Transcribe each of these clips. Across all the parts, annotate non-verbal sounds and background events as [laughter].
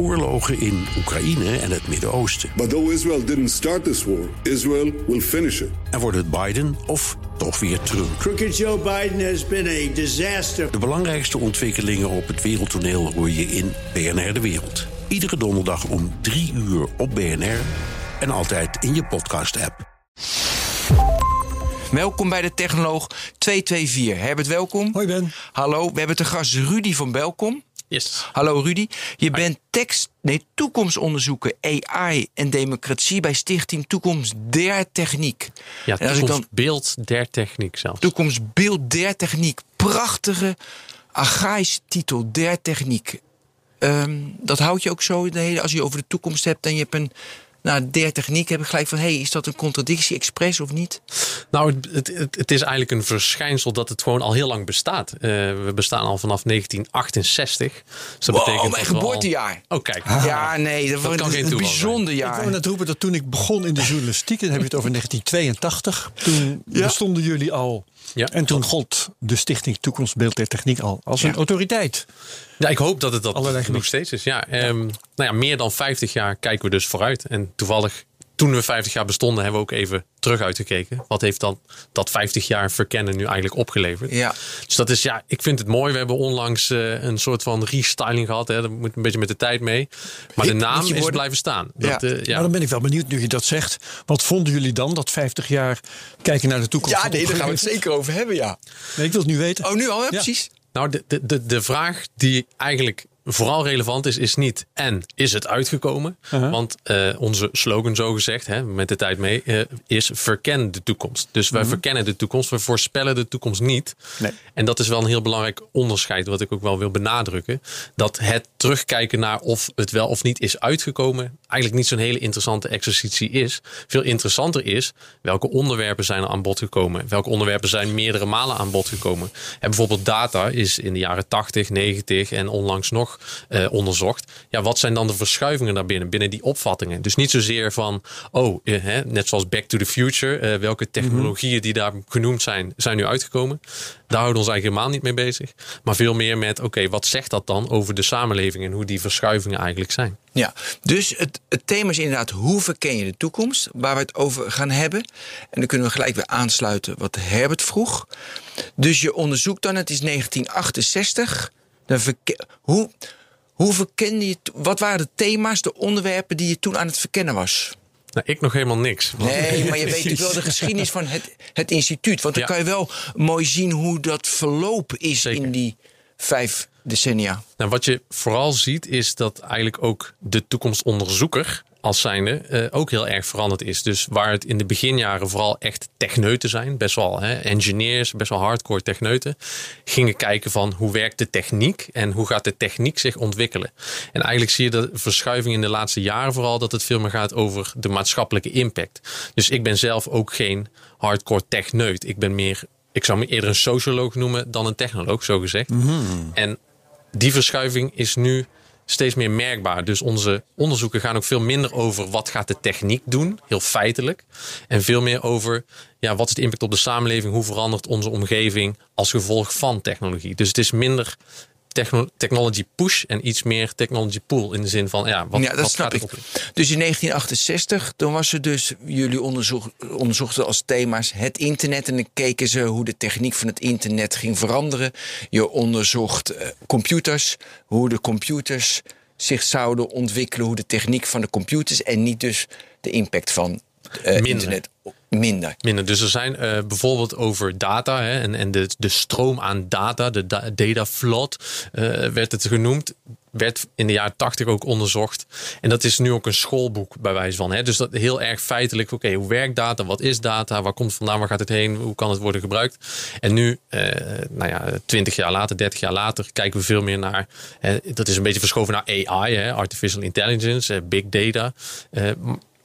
oorlogen in Oekraïne en het Midden-Oosten. But though Israel didn't start this war, Israel will finish it. En wordt het Biden of toch weer Trump? Crooked Joe Biden has been a disaster. De belangrijkste ontwikkelingen op het wereldtoneel hoor je in BNR De Wereld. Iedere donderdag om 3 uur op BNR en altijd in je podcast-app. Welkom bij de Technoloog 224. Herbert, welkom. Hoi Ben. Hallo, we hebben te gast Rudy van Belkom. Yes. Hallo Rudy. Je bent tekst, nee, toekomstonderzoeker AI en democratie bij Stichting Toekomst der Techniek. Ja, dan toekomstbeeld der techniek zelfs. Toekomstbeeld der Techniek. Prachtige, archaïsche titel, der Techniek. Ehm, dat houdt je ook zo, de hele, als je over de toekomst hebt en je hebt een... Nou, der techniek heb ik gelijk van, hey, is dat een contradictie expres of niet? Nou, het, het, het is eigenlijk een verschijnsel dat het gewoon al heel lang bestaat. Eh, we bestaan al vanaf 1968. Dus dat Wow, betekent mijn dat we al- geboortejaar. Oh, kijk. Ja, nee, dat, kan geen een bijzonder Ik wou jaar. net roepen dat toen ik begon in de journalistiek, dan heb je het over 1982. Toen bestonden jullie al. Ja. En toen gold de Stichting Toekomstbeeld der Techniek al als een autoriteit. Ja, ik hoop dat het dat Allerlei nog steeds is. Ja, ehm, Nou ja, meer dan 50 jaar kijken we dus vooruit. En toevallig, toen we 50 jaar bestonden, hebben we ook even terug uitgekeken. Wat heeft dan dat 50 jaar verkennen nu eigenlijk opgeleverd? Ja. Dus dat is, ja, ik vind het mooi. We hebben onlangs eh, een soort van restyling gehad. Hè. Dat moet een beetje met de tijd mee. Maar de naam moet je is worden. blijven staan. Dat, Ja. eh, ja. Maar dan ben ik wel benieuwd nu je dat zegt. Wat vonden jullie dan dat 50 jaar kijken naar de toekomst? Ja, nee, daar gaan we het zeker over hebben, ja. Nee, ik wil het nu weten. Oh, nu al? Ja. precies. Nou, de, de, de, de vraag die eigenlijk vooral relevant is, is niet en is het uitgekomen? Uh-huh. Want eh, onze slogan, zo gezegd, hè, met de tijd mee, eh, is verken de toekomst. Dus wij verkennen de toekomst, we voorspellen de toekomst niet. Uh-huh. Nee. En dat is wel een heel belangrijk onderscheid, wat ik ook wel wil benadrukken. Dat het terugkijken naar of het wel of niet is uitgekomen, eigenlijk niet zo'n hele interessante exercitie is. Veel interessanter is welke onderwerpen zijn er aan bod gekomen. Welke onderwerpen zijn meerdere malen aan bod gekomen. En bijvoorbeeld data is in de jaren 80, 90 en onlangs nog eh, onderzocht. Ja, wat zijn dan de verschuivingen daarbinnen, binnen die opvattingen? Dus niet zozeer van, oh, eh, hè, net zoals Back to the Future, eh, welke technologieën die daar genoemd zijn, zijn nu uitgekomen. Daar houden we ons eigenlijk helemaal niet mee bezig. Maar veel meer met, oké, wat zegt dat dan over de samenleving en hoe die verschuivingen eigenlijk zijn? Ja, dus het, het thema is inderdaad hoe verken je de toekomst, waar we het over gaan hebben. En dan kunnen we gelijk weer aansluiten wat Herbert vroeg. Dus je onderzoekt dan, het is 1968. Dan hoe, hoe verkende je, wat waren de thema's, de onderwerpen die je toen aan het verkennen was? Nou, ik nog helemaal niks. Nee, maar je [laughs] weet natuurlijk wel de geschiedenis van het, het instituut. Want dan Ja. kan je wel mooi zien hoe dat verloop is Zeker. in die vijf decennia. Nou, wat je vooral ziet is dat eigenlijk ook de toekomstonderzoeker als zijnde eh, ook heel erg veranderd is. Dus waar het in de beginjaren vooral echt techneuten zijn, best wel hè, engineers, best wel hardcore techneuten, gingen kijken van hoe werkt de techniek en hoe gaat de techniek zich ontwikkelen. En eigenlijk zie je de verschuiving in de laatste jaren vooral dat het veel meer gaat over de maatschappelijke impact. Dus ik ben zelf ook geen hardcore techneut. Ik ben meer, ik zou me eerder een socioloog noemen dan een technoloog, zo gezegd. En die verschuiving is nu steeds meer merkbaar. Dus onze onderzoeken gaan ook veel minder over wat gaat de techniek doen, heel feitelijk. En veel meer over ja, wat is de impact op de samenleving, hoe verandert onze omgeving als gevolg van technologie. Dus het is minder techno- technology push en iets meer technology pull in de zin van ja, wat, ja, dat wat snap gaat ik. op? Dus in 1968, toen was er dus, jullie onderzoek, onderzochten als thema's het internet. En dan keken ze hoe de techniek van het internet ging veranderen. Je onderzocht eh, computers, hoe de computers zich zouden ontwikkelen, hoe de techniek van de computers en niet dus de impact van eh, Minder. internet minder. Minder. Dus er zijn eh, bijvoorbeeld over data hè, en, en de, de stroom aan data, de da- data flood eh, werd het genoemd. Werd in de jaren tachtig ook onderzocht. En dat is nu ook een schoolboek bij wijze van. Hè. Dus dat heel erg feitelijk. Oké, hoe werkt data? Wat is data? Waar komt het vandaan? Waar gaat het heen? Hoe kan het worden gebruikt? En nu, eh, nou ja, twintig jaar later, 30 jaar later, kijken we veel meer naar. Hè, dat is een beetje verschoven naar AI, hè, artificial intelligence, big data.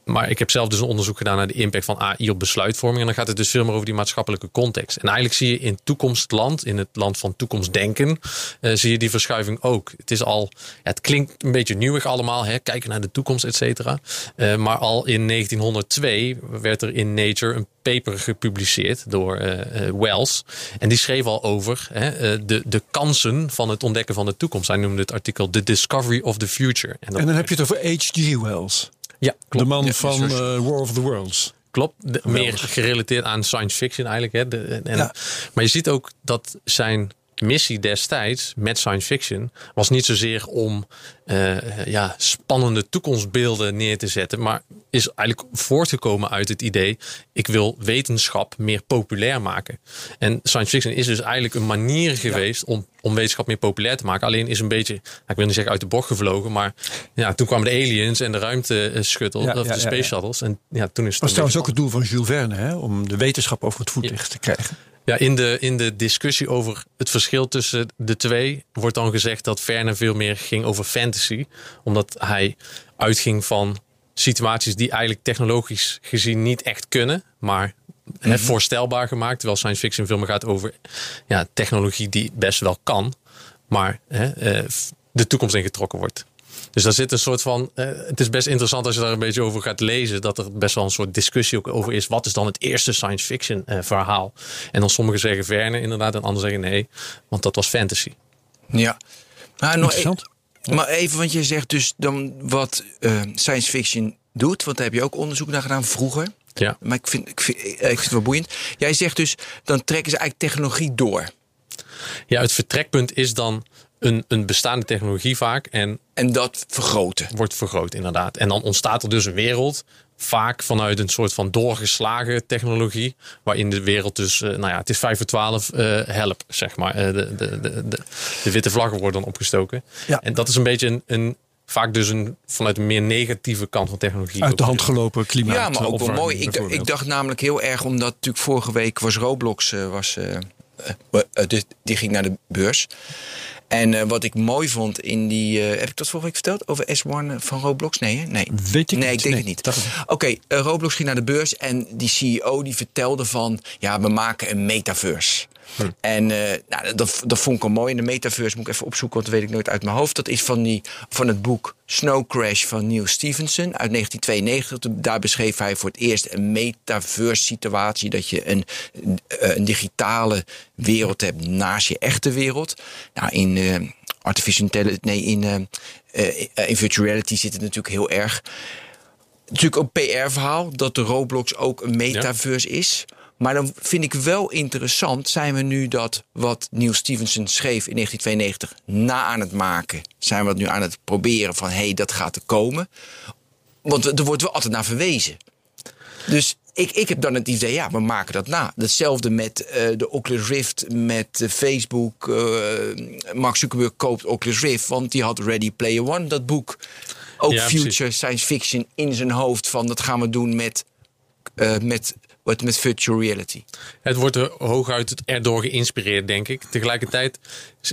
Eh, maar ik heb zelf dus een onderzoek gedaan naar de impact van AI op besluitvorming. En dan gaat het dus veel meer over die maatschappelijke context. En eigenlijk zie je in toekomstland, in het land van toekomstdenken, uh, zie je die verschuiving ook. Het is al, ja, het klinkt een beetje nieuwig allemaal, hè, kijken naar de toekomst, et cetera. Uh, maar al in 1902 werd er in Nature een paper gepubliceerd door uh, Wells. En die schreef al over hè, de, de kansen van het ontdekken van de toekomst. Hij noemde het artikel The Discovery of the Future. En, en dan heb je het over H.G. Wells. Ja, klopt. De man van uh, War of the Worlds. Klopt, meer gerelateerd aan science fiction eigenlijk. Hè. De, en, ja. Maar je ziet ook dat zijn missie destijds met science fiction was niet zozeer om uh, ja, spannende toekomstbeelden neer te zetten, maar is eigenlijk voortgekomen uit het idee: ik wil wetenschap meer populair maken. En science fiction is dus eigenlijk een manier geweest om, om wetenschap meer populair te maken. Alleen is een beetje, nou, ik wil niet zeggen uit de bocht gevlogen, maar ja, toen kwamen de aliens en de ruimteschuttle, ja, of de space shuttles. En ja, toen is het. was trouwens ook het doel van Jules Verne, hè, om de wetenschap over het voetlicht te krijgen. Ja, in de, in de discussie over het verschil tussen de twee wordt dan gezegd dat Verne veel meer ging over fantasy. Omdat hij uitging van situaties die eigenlijk technologisch gezien niet echt kunnen, maar mm voorstelbaar gemaakt. Terwijl science fiction meer gaat over ja, technologie die best wel kan, maar hè, eh, de toekomst ingetrokken wordt. Dus daar zit een soort van. Uh, het is best interessant als je daar een beetje over gaat lezen. Dat er best wel een soort discussie ook over is. Wat is dan het eerste science fiction uh, verhaal? En dan sommigen zeggen Verne inderdaad. En anderen zeggen nee. Want dat was fantasy. Ja. Maar, nog e maar even, want je zegt dus dan wat uh, science fiction doet. Want daar heb je ook onderzoek naar gedaan vroeger. Ja. Maar ik vind, ik, vind, ik vind het wel boeiend. Jij zegt dus, dan trekken ze eigenlijk technologie door. Ja, het vertrekpunt is dan een, een bestaande technologie vaak. En, en dat vergroten. Wordt vergroot, inderdaad. En dan ontstaat er dus een wereld. Vaak vanuit een soort van doorgeslagen technologie. Waarin de wereld dus, uh, nou ja, het is 5 voor 12, uh, help, zeg maar. Uh, de, de, de, de, de, witte vlaggen worden dan opgestoken. Ja. En dat is een beetje een, een vaak dus een, vanuit een meer negatieve kant van technologie. Uit de hand gelopen klimaat. Ja, maar ook wel mooi. Ik, ik, dacht namelijk heel erg, omdat natuurlijk vorige week was Roblox, was, die ging naar de beurs. En uh, wat ik mooi vond in die. Uh, heb ik dat vorige week verteld? Over S1 van Roblox? Nee, hè? nee. Weet ik nee, niet. ik denk nee, het niet. Oké, okay, uh, Roblox ging naar de beurs en die CEO die vertelde van. Ja, we maken een metaverse. Hm. En uh, nou, dat, dat vond ik al mooi. In de metaverse moet ik even opzoeken, want dat weet ik nooit uit mijn hoofd. Dat is van, die, van het boek Snow Crash van Neil Stephenson uit 1992. Daar beschreef hij voor het eerst een metaverse situatie. Dat je een, een digitale wereld hebt naast je echte wereld. Nou, in uh, artificial intelligence, nee, in, uh, in virtual reality zit het natuurlijk heel erg. Natuurlijk een PR-verhaal dat de Roblox ook een metaverse ja. is. Maar dan vind ik wel interessant, zijn we nu dat wat Neil Stevenson schreef in 1992 na aan het maken? Zijn we het nu aan het proberen van hé, hey, dat gaat er komen? Want er wordt wel altijd naar verwezen. Dus ik, ik heb dan het idee, ja, we maken dat na. Hetzelfde met uh, de Oculus Rift, met uh, Facebook. Uh, Mark Zuckerberg koopt Oculus Rift, want die had Ready Player One, dat boek. Ook ja, future precies. science fiction in zijn hoofd van dat gaan we doen met, met wordt met virtual reality. Het wordt er hooguit erdoor geïnspireerd, denk ik. Tegelijkertijd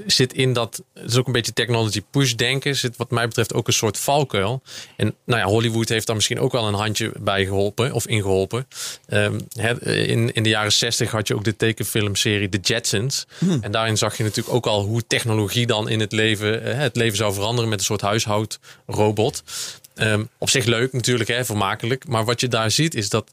zit in dat, het is ook een beetje technology push denken, zit wat mij betreft ook een soort valkuil. En nou ja, Hollywood heeft daar misschien ook wel een handje bij geholpen of ingeholpen. Um, in, in de jaren 60 had je ook de tekenfilmserie The Jetsons. Hmm. En daarin zag je natuurlijk ook al hoe technologie dan in het leven, het leven zou veranderen met een soort huishoudrobot. Um, op zich leuk natuurlijk, hè, vermakelijk. Maar wat je daar ziet is dat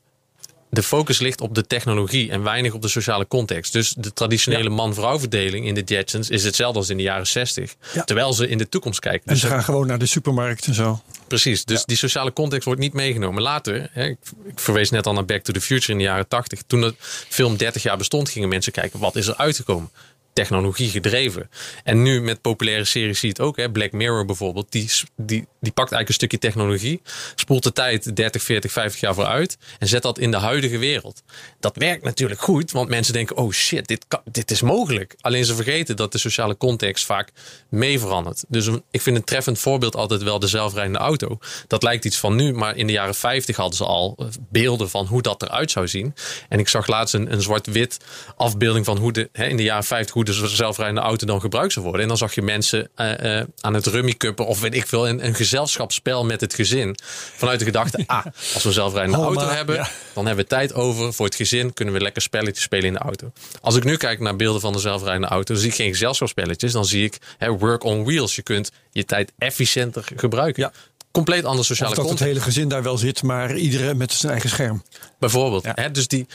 de focus ligt op de technologie en weinig op de sociale context. Dus de traditionele ja. man-vrouw verdeling in de Jetsons is hetzelfde als in de jaren 60. Ja. Terwijl ze in de toekomst kijken. En dus ze gaan gewoon naar de supermarkt en zo. Precies, dus ja. die sociale context wordt niet meegenomen. Later, hè, ik, ik, verwees net al naar Back to the Future in de jaren 80. Toen de film 30 jaar bestond, gingen mensen kijken wat is er uitgekomen technologie gedreven. En nu met populaire series zie je het ook. Hè? Black Mirror bijvoorbeeld. Die, die, die pakt eigenlijk een stukje technologie. Spoelt de tijd 30, 40, 50 jaar vooruit. En zet dat in de huidige wereld. Dat werkt natuurlijk goed. Want mensen denken, oh shit, dit, kan, dit is mogelijk. Alleen ze vergeten dat de sociale context vaak mee verandert. Dus ik vind een treffend voorbeeld altijd wel de zelfrijdende auto. Dat lijkt iets van nu. Maar in de jaren 50 hadden ze al eh, beelden van hoe dat eruit zou zien. En ik zag laatst een, een zwart-wit afbeelding van hoe de, hè, in de jaren 50 hoe de zelfrijdende auto dan gebruikt zou worden. En dan zag je mensen eh, eh, aan het rummy cuppen of weet ik veel, een, een gezelschapsspel met het gezin. Vanuit de gedachte, [laughs] ah, als we een zelfrijdende Halma, auto hebben, ja. dan hebben we tijd over voor het gezin. Kunnen we lekker spelletjes spelen in de auto. Als ik nu kijk naar beelden van de zelfrijdende auto, dan zie ik geen gezelschapsspelletjes. Dan zie ik hè, work on wheels. Je kunt je tijd efficiënter gebruiken. Ja. Compleet andere Of sociale dat het hele gezin daar wel zit, maar iedereen met zijn eigen scherm. Bijvoorbeeld. Ja. Hè, dus die,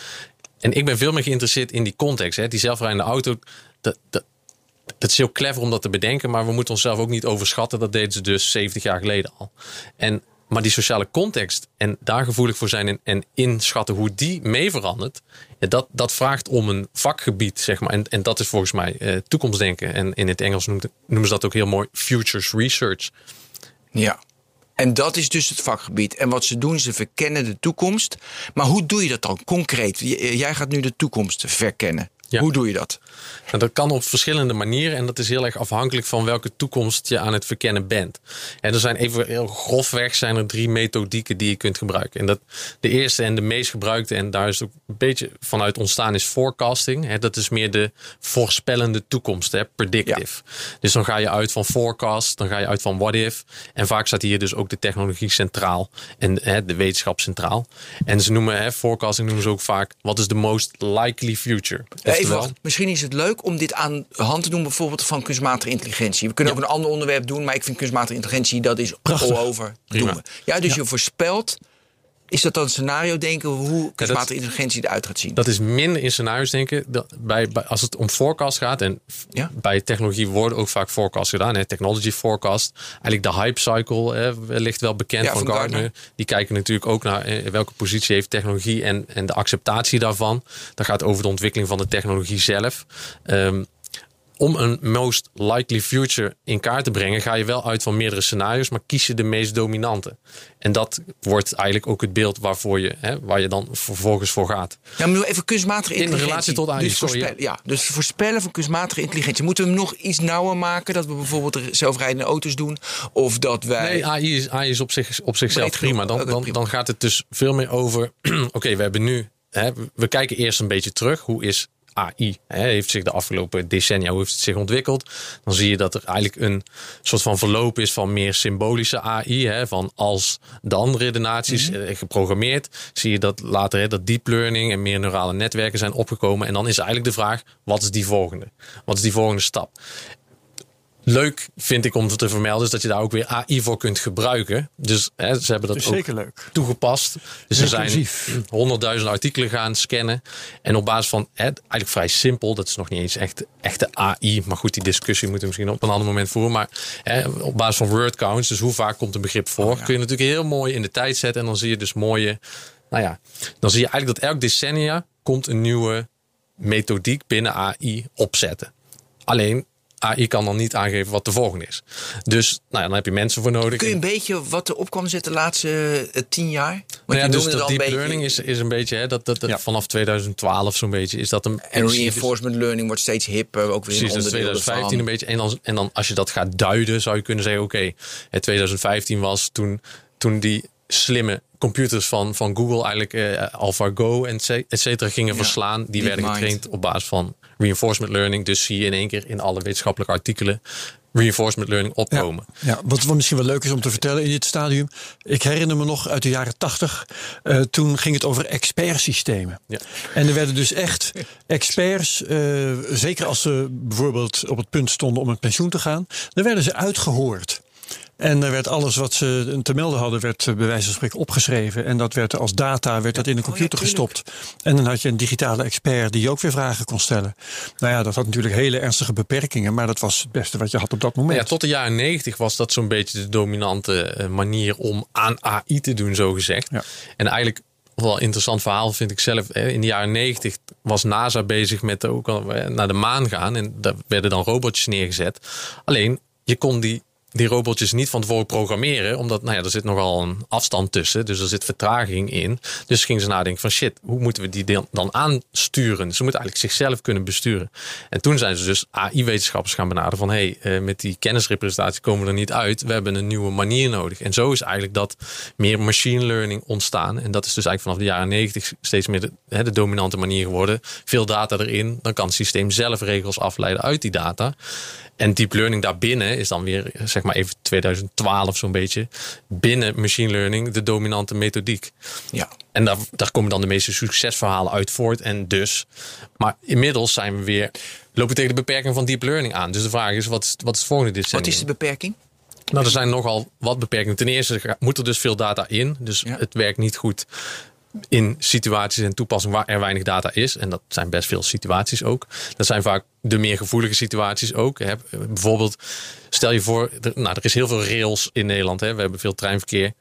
en ik ben veel meer geïnteresseerd in die context. Hè. Die zelfrijdende auto, dat, dat, is heel clever om dat te bedenken. Maar we moeten onszelf ook niet overschatten. Dat deden ze dus 70 jaar geleden al. En, maar die sociale context en daar gevoelig voor zijn en, en inschatten hoe die mee verandert. Dat, dat vraagt om een vakgebied, zeg maar. En, en dat is volgens mij eh, toekomstdenken. En in het Engels noemen ze dat ook heel mooi futures research. Ja. En dat is dus het vakgebied. En wat ze doen, ze verkennen de toekomst. Maar hoe doe je dat dan concreet? Jij gaat nu de toekomst verkennen. Ja. Hoe doe je dat? Nou, dat kan op verschillende manieren en dat is heel erg afhankelijk van welke toekomst je aan het verkennen bent. En er zijn even heel grofweg zijn er drie methodieken die je kunt gebruiken. En dat de eerste en de meest gebruikte en daar is het ook een beetje vanuit ontstaan is forecasting. Hè, dat is meer de voorspellende toekomst, hè, predictive. Dus dan ga je uit van forecast, dan ga je uit van what if. En vaak staat hier dus ook de technologie centraal en hè, de wetenschap centraal. En ze noemen hè, forecasting noemen ze ook vaak wat is de most likely future. Even Wachten. Misschien is het leuk om dit aan de hand te doen, bijvoorbeeld van kunstmatige intelligentie. We kunnen ook een ander onderwerp doen, maar ik vind kunstmatige intelligentie, dat is Prachtig. all over. Prima. Doen we. Ja, dus je voorspelt. Is dat dan een scenario denken hoe kunstmatige intelligentie eruit gaat zien? Dat is minder in scenario's denken. Dat bij, bij, als het om forecast gaat. En Ja. bij technologie worden ook vaak forecasts gedaan. Hè, technology forecast. Eigenlijk de hype cycle hè, ligt wel bekend Ja, van, van Gartner. Gartner. Die kijken natuurlijk ook naar eh, welke positie heeft technologie en, en de acceptatie daarvan. Dat gaat over de ontwikkeling van de technologie zelf. Ehm, om een most likely future in kaart te brengen, ga je wel uit van meerdere scenario's, maar kies je de meest dominante. En dat wordt eigenlijk ook het beeld waarvoor je, hè, waar je dan vervolgens voor gaat. Ja, maar nu even kunstmatige In intelligentie. relatie tot AI, dus sorry, ja. dus voorspellen van kunstmatige intelligentie. Moeten we hem nog iets nauwer maken? Dat we bijvoorbeeld zelfrijdende auto's doen? Of dat wij... Nee, AI is, AI is op, zich, op zichzelf Breed prima. Dan, dan gaat het dus veel meer over. [clears throat] Oké, we hebben nu. Hè, we kijken eerst een beetje terug. Hoe is AI? Hè, heeft zich de afgelopen decennia hoe heeft het zich ontwikkeld? Dan zie je dat er eigenlijk een soort van verloop is van meer symbolische AI. Hè, van als dan redenaties Mhm. eh, geprogrammeerd. Zie je dat later hè, dat deep learning en meer neurale netwerken zijn opgekomen. En dan is eigenlijk de vraag: wat is die volgende? Wat is die volgende stap? Leuk vind ik om te vermelden is dat je daar ook weer AI voor kunt gebruiken. Dus hè, ze hebben dat ook zeker leuk. toegepast. Dus ze zijn honderdduizend artikelen gaan scannen. En op basis van, hè, eigenlijk vrij simpel, dat is nog niet eens echt echte AI. Maar goed, die discussie moeten we misschien op een ander moment voeren. Maar hè, op basis van word counts, dus hoe vaak komt een begrip voor, kun je natuurlijk heel mooi in de tijd zetten. En dan zie je dus mooie, nou ja, dan zie je eigenlijk dat elk decennia komt een nieuwe methodiek binnen AI opzetten. Alleen AI kan dan niet aangeven wat de volgende is. Dus nou ja, dan heb je mensen voor nodig. Kun je een beetje wat er op kwam zetten de laatste eh, tien jaar? Want Nou ja, je dus dat al een deep beetje- learning is, is een beetje, hè, dat, dat, dat Ja. vanaf 2012 zo'n beetje, is dat een... En dus- reinforcement learning wordt steeds hipper. Ook weer Precies, onderdeel 2015 een beetje. En dan, en dan als je dat gaat duiden, zou je kunnen zeggen: oké, het 2015 was toen, toen die slimme computers van, van Google eigenlijk eh, AlphaGo en et cetera gingen verslaan. Die werden getraind op basis van reinforcement learning. Dus zie je in één keer in alle wetenschappelijke artikelen reinforcement learning opkomen. Ja, wat misschien wel leuk is om te vertellen in dit stadium. Ik herinner me nog uit de jaren tachtig. eh, toen ging het over expertsystemen. Ja. En er werden dus echt experts, eh, zeker als ze bijvoorbeeld op het punt stonden om met pensioen te gaan, dan werden ze uitgehoord. En er werd alles wat ze te melden hadden, werd eh, bij wijze van spreken opgeschreven. En dat werd als data werd dat in de computer gestopt. En dan had je een digitale expert die ook weer vragen kon stellen. Nou ja, dat had natuurlijk hele ernstige beperkingen, maar dat was het beste wat je had op dat moment. Ja, tot de jaren 90 was dat zo'n beetje de dominante eh, manier om aan AI te doen, zo gezegd. Ja. En eigenlijk wel een interessant verhaal vind ik zelf. In de jaren 90 was NASA bezig met ook al, eh, naar de maan gaan. En daar werden dan robotjes neergezet. Alleen, je kon die die robotjes niet van tevoren programmeren. Omdat nou ja, er zit nogal een afstand tussen. Dus er zit vertraging in. Dus gingen ze nadenken van shit, hoe moeten we die dan- aansturen? Ze moeten eigenlijk zichzelf kunnen besturen. En toen zijn ze dus AI-wetenschappers gaan benaderen van hey, eh, met die kennisrepresentatie komen we er niet uit. We hebben een nieuwe manier nodig. En zo is eigenlijk dat meer machine learning ontstaan. En dat is dus eigenlijk vanaf de jaren 90 steeds meer de, de dominante manier geworden. Veel data erin, dan kan het systeem zelf regels afleiden uit die data. En deep learning daarbinnen is dan weer, zeg maar even 2012 zo'n beetje, binnen machine learning de dominante methodiek. Ja. En daar, daar komen dan de meeste succesverhalen uit voort. En dus, maar inmiddels zijn we weer, lopen tegen de beperking van deep learning aan. Dus de vraag is, wat is, wat is het volgende decennium? Wat is de beperking? Nou, er zijn nogal wat beperkingen. Ten eerste moet er dus veel data in. Dus Ja. het werkt niet goed in situaties en toepassingen waar er weinig data is. En dat zijn best veel situaties ook. Dat zijn vaak de meer gevoelige situaties ook. Hè. Bijvoorbeeld, stel je voor, er, nou, er is heel veel rails in Nederland. Hè. We hebben veel treinverkeer.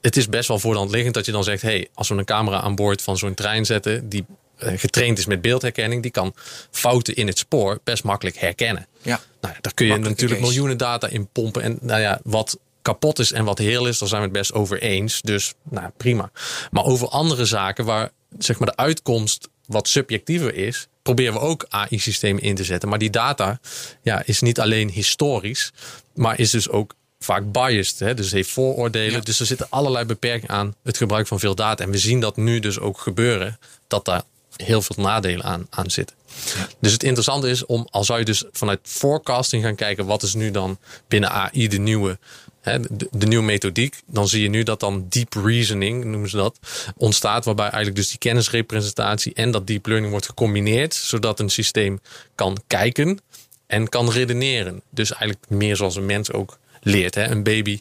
Het is best wel voor de hand liggend dat je dan zegt... hey, als we een camera aan boord van zo'n trein zetten... die eh, getraind is met beeldherkenning... die kan fouten in het spoor best makkelijk herkennen. Ja. Nou ja, daar kun je natuurlijk miljoenen data in pompen. En nou ja, wat kapot is en wat heel is, daar zijn we het best over eens. Dus nou, prima. Maar over andere zaken waar zeg maar, de uitkomst wat subjectiever is, proberen we ook AI-systemen in te zetten. Maar die data ja, is niet alleen historisch, maar is dus ook vaak biased. Hè? Dus heeft vooroordelen. Ja. Dus er zitten allerlei beperkingen aan het gebruik van veel data. En we zien dat nu dus ook gebeuren, dat daar heel veel nadelen aan, aan zitten. Dus het interessante is om, al zou je dus vanuit forecasting gaan kijken, wat is nu dan binnen AI de nieuwe, de, de nieuwe methodiek, dan zie je nu dat dan deep reasoning, noemen ze dat, ontstaat, waarbij eigenlijk dus die kennisrepresentatie en dat deep learning wordt gecombineerd, zodat een systeem kan kijken en kan redeneren. Dus eigenlijk meer zoals een mens ook leert. Hè? Een baby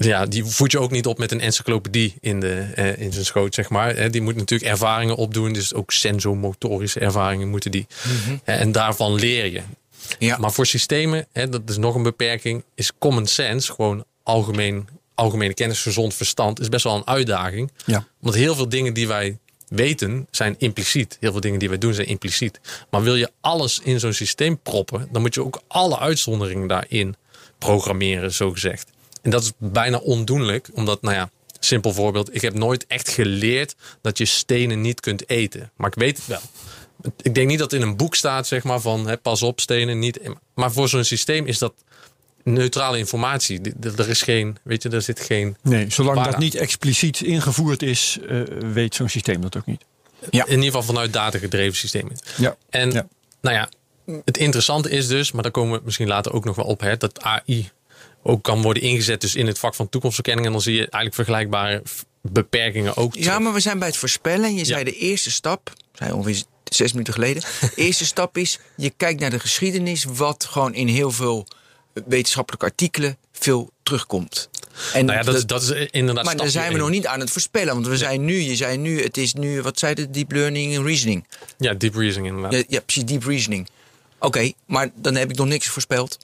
ja, die voed je ook niet op met een encyclopedie in, de, eh, in zijn schoot, zeg maar. Eh, die moet natuurlijk ervaringen opdoen. Dus ook sensomotorische ervaringen moeten die. Eh, en daarvan leer je. Ja. Maar voor systemen, hè, dat is nog een beperking, is common sense, gewoon algemeen, algemene kennis, gezond verstand, is best wel een uitdaging. Ja. Want heel veel dingen die wij weten zijn impliciet. Heel veel dingen die wij doen zijn impliciet. Maar wil je alles in zo'n systeem proppen, dan moet je ook alle uitzonderingen daarin programmeren, zo gezegd. En dat is bijna ondoenlijk, omdat, nou ja, simpel voorbeeld. Ik heb nooit echt geleerd dat je stenen niet kunt eten. Maar ik weet het wel. Ik denk niet dat in een boek staat, zeg maar, van hè, pas op, stenen niet. Maar voor zo'n systeem is dat neutrale informatie. Er is geen, weet je, er zit geen. Nee, zolang dat niet expliciet ingevoerd is, eh, weet zo'n systeem dat ook niet. Ja. In ieder geval vanuit data gedreven systemen. Ja. En Ja. nou ja, het interessante is dus, maar daar komen we misschien later ook nog wel op, hè, dat AI ook kan worden ingezet dus in het vak van toekomstverkenning. En dan zie je eigenlijk vergelijkbare beperkingen ook. Ja, terug. maar we zijn bij het voorspellen. En je zei de eerste stap, zei ongeveer zes minuten geleden. De [laughs] eerste stap is, je kijkt naar de geschiedenis, wat gewoon in heel veel wetenschappelijke artikelen veel terugkomt. En nou ja, dat, is- dat is inderdaad. maar dan stapje zijn we nog niet aan het voorspellen. Want we zijn nu, je zei nu, het is nu, wat zei de deep learning en reasoning? Ja, deep reasoning inderdaad. Ja, ja precies, deep reasoning. Oké, maar dan heb ik nog niks voorspeld.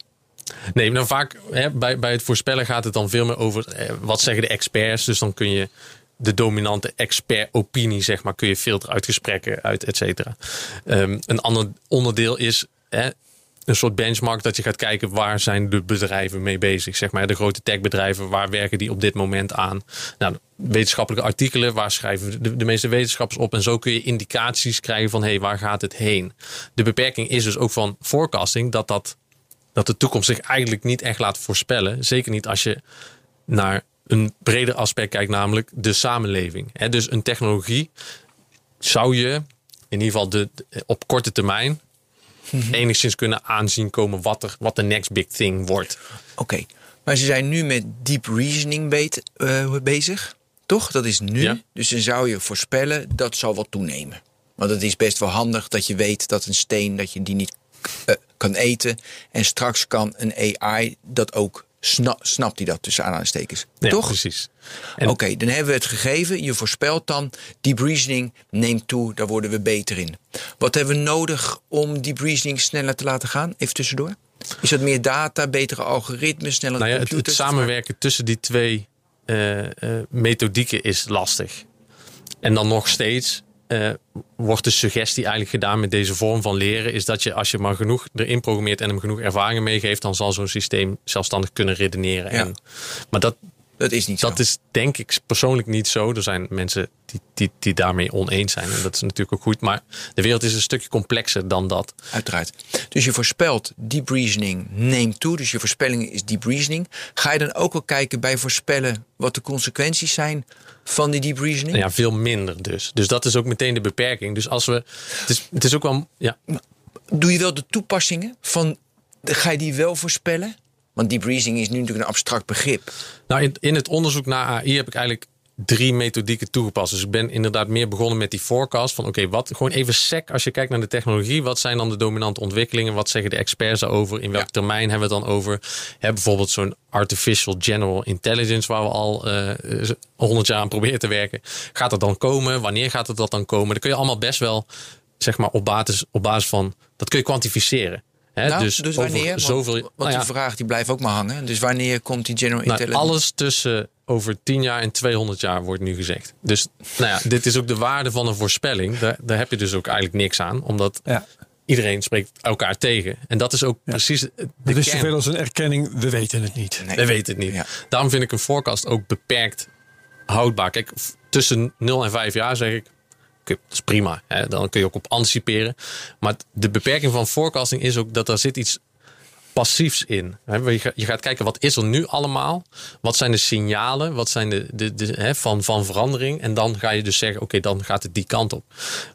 Nee, maar vaak hè, bij, bij het voorspellen gaat het dan veel meer over eh, wat zeggen de experts. Dus dan kun je de dominante expert-opinie, zeg maar, kun je filteren uit gesprekken, uit et cetera. Ehm, een ander onderdeel is hè, een soort benchmark dat je gaat kijken waar zijn de bedrijven mee bezig. Zeg maar, de grote techbedrijven, waar werken die op dit moment aan? Nou, wetenschappelijke artikelen, waar schrijven de, meeste wetenschappers op? En zo kun je indicaties krijgen van hé, hey, waar gaat het heen? De beperking is dus ook van forecasting dat dat dat de toekomst zich eigenlijk niet echt laat voorspellen. Zeker niet als je naar een breder aspect kijkt, namelijk de samenleving. Hè, dus een technologie zou je in ieder geval de, op korte termijn enigszins kunnen aanzien komen wat, er, wat de next big thing wordt. Oké, maar ze zijn nu met deep reasoning beet- eh, bezig, toch? Dat is nu. Ja. Dus dan zou je voorspellen dat zal wat toenemen. Want het is best wel handig dat je weet dat een steen dat je die niet eh, kan eten en straks kan een AI dat ook sna snapt hij dat tussen aanhalingstekens. Ja, toch? Precies. Oké, dan hebben we het gegeven. Je voorspelt dan, deep reasoning neemt toe, daar worden we beter in. Wat hebben we nodig om deep reasoning sneller te laten gaan? Even tussendoor. Is dat meer data, betere algoritmes, snellere nou ja, het, samenwerken tussen die twee eh, eh, methodieken is lastig. En dan nog steeds eh, wordt de suggestie eigenlijk gedaan met deze vorm van leren, is dat je als je maar genoeg erin programmeert en hem genoeg ervaringen meegeeft, dan zal zo'n systeem zelfstandig kunnen redeneren. Ja. En, maar dat, Dat is niet dat is denk ik persoonlijk niet zo. Er zijn mensen die, die, die daarmee oneens zijn. En dat is natuurlijk ook goed. Maar de wereld is een stukje complexer dan dat. Uiteraard. Dus je voorspelt deep reasoning neemt toe. Dus je voorspelling is deep reasoning. Ga je dan ook wel kijken bij voorspellen wat de consequenties zijn van die deep reasoning? Ja, veel minder dus. Dus dat is ook meteen de beperking. Dus als we. Het is, het is ook wel. Ja, Doe je wel de toepassingen van. Ga je die wel voorspellen? Want deep reasoning is nu natuurlijk een abstract begrip. Nou, in, in het onderzoek naar AI heb ik eigenlijk drie methodieken toegepast. Dus ik ben inderdaad meer begonnen met die forecast. Van oké, wat gewoon even sec als je kijkt naar de technologie. Wat zijn dan de dominante ontwikkelingen? Wat zeggen de experts daarover? In welk Ja. termijn hebben we het dan over? Hè, bijvoorbeeld zo'n artificial general intelligence... waar we al honderd jaar aan proberen te werken. Gaat dat dan komen? Wanneer gaat het dat dan komen? Dan kun je allemaal best wel, zeg maar, op basis, op basis van... dat kun je kwantificeren. Hè, Nou, dus, dus, wanneer? Want- Zoveel, want nou ja, die vraag die blijft ook maar hangen. Dus wanneer komt die general nou, intelligence? alles tussen over 10 jaar en 200 jaar wordt nu gezegd. Dus nou ja, dit is ook de waarde van een voorspelling. Daar, daar heb je dus ook eigenlijk niks aan. Omdat Ja. iedereen spreekt elkaar tegen. En dat is ook precies de Het is zoveel als een erkenning, we weten het niet. Nee. We weten het niet. Ja. Daarom vind ik een forecast ook beperkt houdbaar. Kijk, tussen 0 en 5 jaar zeg ik... dat is prima. Hè? Dan kun je ook op anticiperen. Maar de beperking van forecasting is ook dat er zit iets passiefs in. Je ga- je gaat kijken, wat is er nu allemaal? Wat zijn de signalen? Wat zijn de, de, de, hè, van, van verandering? En dan ga je dus zeggen, oké, dan gaat het die kant op.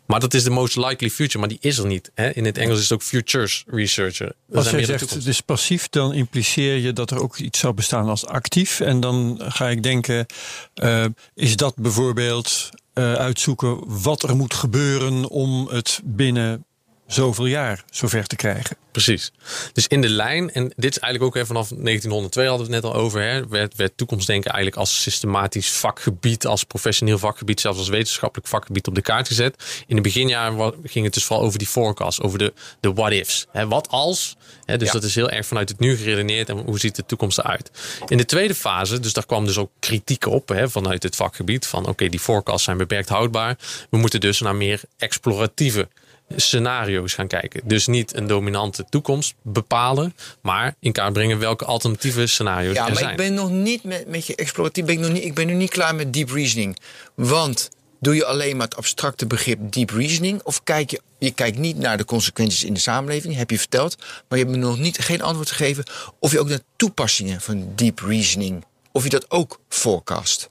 Maar dat is de most likely future, maar die is er niet. Hè? In het Engels is het ook futures researcher. Er Als de zegt is passief, dan impliceer je dat er ook iets zou bestaan als actief. En dan ga ik denken, eh, is dat bijvoorbeeld uitzoeken wat er moet gebeuren om het binnen zoveel jaar zover te krijgen? Precies. Dus in de lijn, en dit is eigenlijk ook hè, vanaf 1902 hadden we het net al over, hè, werd, werd toekomstdenken eigenlijk als systematisch vakgebied, als professioneel vakgebied, zelfs als wetenschappelijk vakgebied op de kaart gezet. In de beginjaren ging het dus vooral over die forecast, over de, de what ifs. Hè, wat als? Hè, dus Ja. dat is heel erg vanuit het nu geredeneerd en hoe ziet de toekomst eruit. In de tweede fase, dus daar kwam dus ook kritiek op hè, vanuit het vakgebied, van oké, die forecasts zijn beperkt houdbaar. We moeten dus naar meer exploratieve scenario's gaan kijken. Dus niet een dominante toekomst bepalen, maar in kaart brengen welke alternatieve scenario's Ja, er maar zijn. ik ben nog niet met, met je exploratief. Ben ik, nog niet, ik ben nu niet klaar met deep reasoning. Want doe je alleen maar het abstracte begrip deep reasoning? Of kijk je, je kijkt niet naar de consequenties in de samenleving, heb je verteld. Maar je hebt me nog niet, geen antwoord gegeven of je ook naar toepassingen van deep reasoning. Of je dat ook forecast.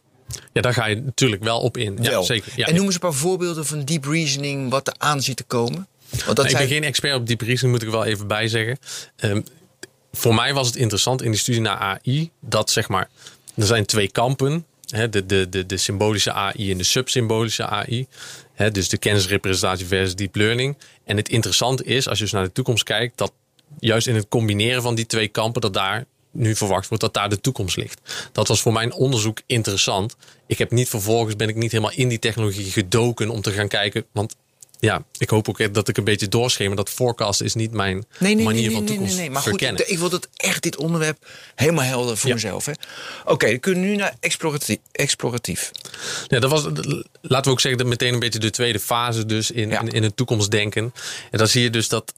Ja, daar ga je natuurlijk wel op in. Ja, Wel. zeker. Ja, en noem eens een paar voorbeelden van deep reasoning, wat er aan zit te komen. Want dat Nou, ik zijn, ben geen expert op diepe reasoning, moet ik er wel even bij zeggen. Ehm, voor mij was het interessant in die studie naar AI dat zeg maar, er zijn twee kampen. Hè, de, de, de, de symbolische AI en de subsymbolische AI. Hè, dus de kennisrepresentatie versus deep learning. En het interessante is, als je dus naar de toekomst kijkt, dat juist in het combineren van die twee kampen, dat daar nu verwacht wordt dat daar de toekomst ligt. Dat was voor mijn onderzoek interessant. Ik heb niet vervolgens ben ik niet helemaal in die technologie gedoken om te gaan kijken, want ja, ik hoop ook dat ik een beetje doorschemer dat forecast is niet mijn Nee, nee, manier nee, van nee, nee, toekomst nee, Maar goed, verkennen. ik, ik wil dat echt dit onderwerp helemaal helder voor Ja. mezelf. Oké, dan kunnen we nu naar exploratief. exploratief. Ja, dat was, laten we ook zeggen, dat meteen een beetje de tweede fase dus in, Ja. in, in het toekomstdenken. En dan zie je dus dat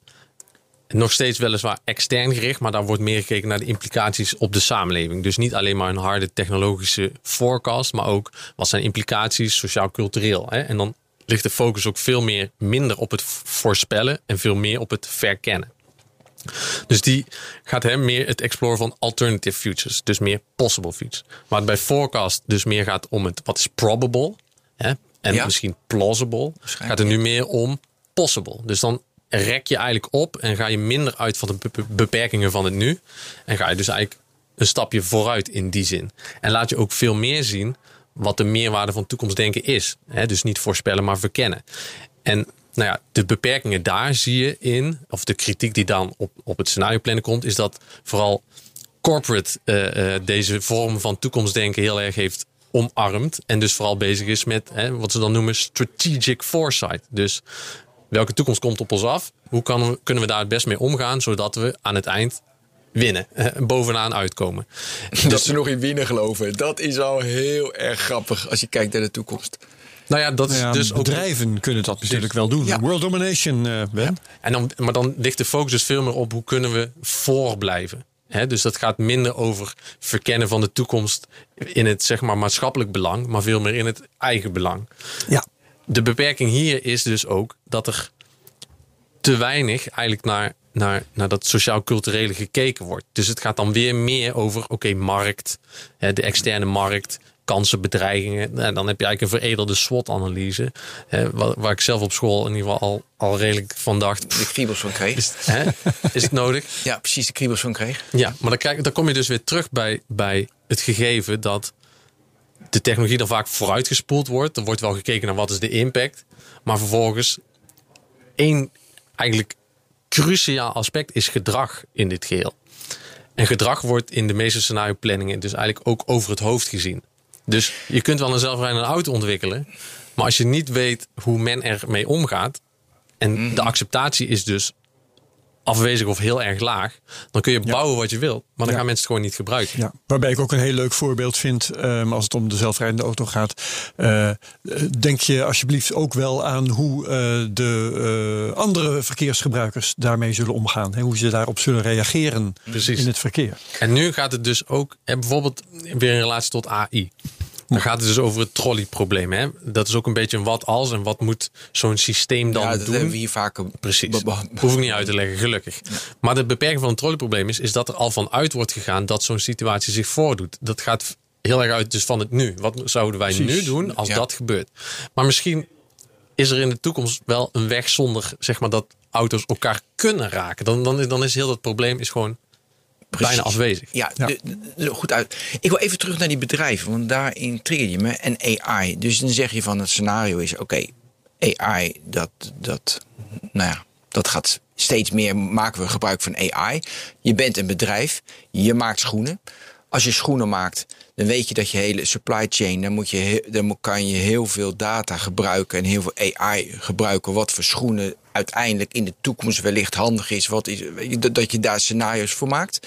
nog steeds weliswaar extern gericht, maar daar wordt meer gekeken naar de implicaties op de samenleving. Dus niet alleen maar een harde technologische forecast, maar ook wat zijn implicaties sociaal-cultureel. En dan ligt de focus ook veel meer minder op het voorspellen en veel meer op het verkennen. Dus die gaat hem meer het exploren van alternative futures. Dus meer possible futures. Waar het bij forecast dus meer gaat om het wat is probable. Hè, en Ja. misschien plausible. Gaat het nu meer om possible. Dus dan rek je eigenlijk op en ga je minder uit van de be- be- beperkingen van het nu. En ga je dus eigenlijk een stapje vooruit in die zin. En laat je ook veel meer zien wat de meerwaarde van toekomstdenken is. Hè, dus niet voorspellen, maar verkennen. En nou ja, de beperkingen daar zie je in, of de kritiek die dan op, op het scenario plannen komt, is dat vooral corporate eh, eh, deze vorm van toekomstdenken heel erg heeft omarmd. En dus vooral bezig is met wat ze dan noemen strategic foresight. Dus welke toekomst komt op ons af? Hoe kan, we- kunnen we daar het best mee omgaan, zodat we aan het eind winnen, eh, [laughs] bovenaan uitkomen. [laughs] Dat ze nog in winnen geloven. Dat is al heel erg grappig als je kijkt naar de toekomst. Nou ja, dat is Nou ja, dus ook. bedrijven kunnen dat natuurlijk wel doen. Ja. World domination, eh Ben. En dan, maar dan ligt de focus dus veel meer op hoe kunnen we voorblijven. Hè, dus dat gaat minder over verkennen van de toekomst in het zeg maar, maatschappelijk belang, maar veel meer in het eigen belang. Ja. De beperking hier is dus ook dat er te weinig eigenlijk naar, naar, naar dat sociaal-culturele gekeken wordt. Dus het gaat dan weer meer over, oké, markt, hè, de externe markt, kansen, bedreigingen. Nou, dan heb je eigenlijk een veredelde SWOT-analyse, hè, waar, waar ik zelf op school in ieder geval al, al redelijk van dacht. De kriebels van kreeg. Is, hè, is het nodig? Ja, precies de kriebels van kreeg. Ja, maar dan, krijg, dan kom je dus weer terug bij, bij het gegeven dat de technologie dan vaak vooruitgespoeld wordt. Er wordt wel gekeken naar wat is de impact. Maar vervolgens één eigenlijk cruciaal aspect is gedrag in dit geheel. En gedrag wordt in de meeste scenario planningen dus eigenlijk ook over het hoofd gezien. Dus je kunt wel een zelfrijdende auto ontwikkelen. Maar als je niet weet hoe men ermee omgaat. En de acceptatie is dus afwezig of heel erg laag. Dan kun je bouwen wat je wilt. Maar dan Ja. gaan mensen het gewoon niet gebruiken. Ja, waarbij ik ook een heel leuk voorbeeld vind ehm, als het om de zelfrijdende auto gaat. Eh, denk je alsjeblieft ook wel aan hoe eh, de eh, andere verkeersgebruikers daarmee zullen omgaan. Hè? Hoe ze daarop zullen reageren Precies. in het verkeer. En nu gaat het dus ook, hè, bijvoorbeeld weer in relatie tot AI. Dan gaat het dus over het trolleyprobleem. Hè? Dat is ook een beetje een wat als en wat moet zo'n systeem dan ja, dat doen. hebben we hier vaker Precies. Hoef ik niet uit te leggen, gelukkig. Maar de beperking van het trolleyprobleem is, is dat er al van uit wordt gegaan dat zo'n situatie zich voordoet. Dat gaat heel erg uit dus van het nu. Wat zouden wij Precies. nu doen als Ja. dat gebeurt? Maar misschien is er in de toekomst wel een weg zonder zeg maar, dat auto's elkaar kunnen raken. Dan, dan, is- dan is heel dat probleem is gewoon bijna afwezig. Ja, Ja. de- de- de- goed uit. Ik wil even terug naar die bedrijven, want daarin trigger je me. En AI. Dus dan zeg je van het scenario is: oké, AI, dat, dat, nou ja, dat gaat steeds meer maken we gebruik van AI. Je bent een bedrijf, je maakt schoenen. Als je schoenen maakt, dan weet je dat je hele supply chain, dan, moet je, dan kan je heel veel data gebruiken en heel veel AI gebruiken. Wat voor schoenen uiteindelijk in de toekomst wellicht handig is. Wat is dat- je daar scenario's voor maakt.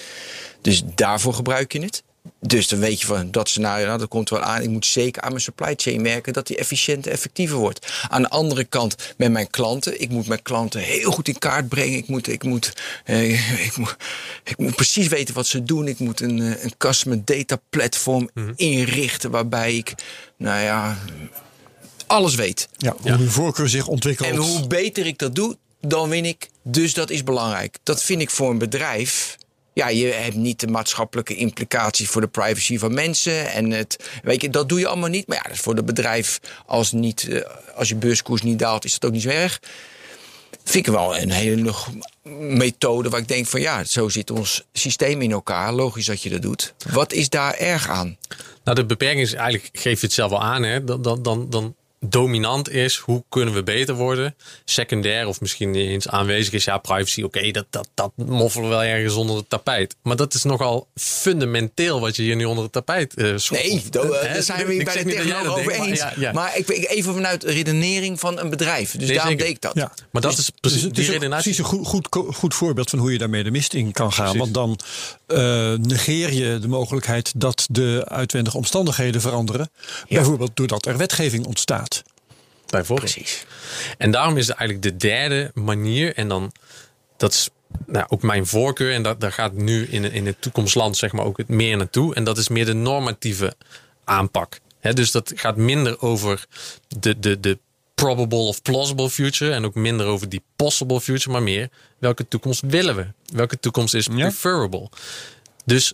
Dus daarvoor gebruik je het. Dus dan weet je van dat scenario, nou, dat komt wel aan. Ik moet zeker aan mijn supply chain werken dat die efficiënter, effectiever wordt. Aan de andere kant met mijn klanten. Ik moet mijn klanten heel goed in kaart brengen. Ik moet, ik moet, eh, ik moet, ik moet precies weten wat ze doen. Ik moet een, eh, een customer data platform inrichten waarbij ik, nou ja, alles weet. Ja, hoe hun voorkeur zich ontwikkelt. En hoe beter ik dat doe, dan win ik. Dus dat is belangrijk. Dat vind ik voor een bedrijf. Ja, je hebt niet de maatschappelijke implicaties voor de privacy van mensen. En het, weet je, dat doe je allemaal niet. Maar ja, dat is voor het bedrijf, als, niet, eh, als je beurskoers niet daalt, is dat ook niet zo erg. Vind ik wel een hele nog methode waar ik denk van ja, zo zit ons systeem in elkaar. Logisch dat je dat doet. Wat is daar erg aan? Nou, de beperking is eigenlijk, geef je het zelf wel aan, hè? Dan, dan, dan, dan dominant is, hoe kunnen we beter worden? Secundair of misschien niet eens aanwezig is, ja, privacy, oké, dat, dat, dat moffelen we wel ergens onder het tapijt. Maar dat is nogal fundamenteel wat je hier nu onder het tapijt eh schoffelt. Nee, daar Hè? daar zijn we hier bij de tegenover over denkt, eens. Maar, ja, ja. Maar ik, ik even vanuit de redenering van een bedrijf. Dus Nee, daarom zeker. deed ik dat. Ja. maar dat is Dus precies die is ook redenatie. precies een goed, goed, goed voorbeeld van hoe je daarmee de mist in kan gaan. Precies. Want dan eh, negeer je de mogelijkheid dat de uitwendige omstandigheden veranderen. Bijvoorbeeld doordat er wetgeving ontstaat. Bijvoorbeeld. Precies. En daarom is het eigenlijk de derde manier. En dan, dat is nou, ook mijn voorkeur. En dat, daar gaat nu in, in het toekomstland zeg maar ook het meer naartoe. En dat is meer de normatieve aanpak. Hè, dus dat gaat minder over de, de, de probable of plausible future. En ook minder over die possible future. Maar meer welke toekomst willen we? Welke toekomst is preferable? Dus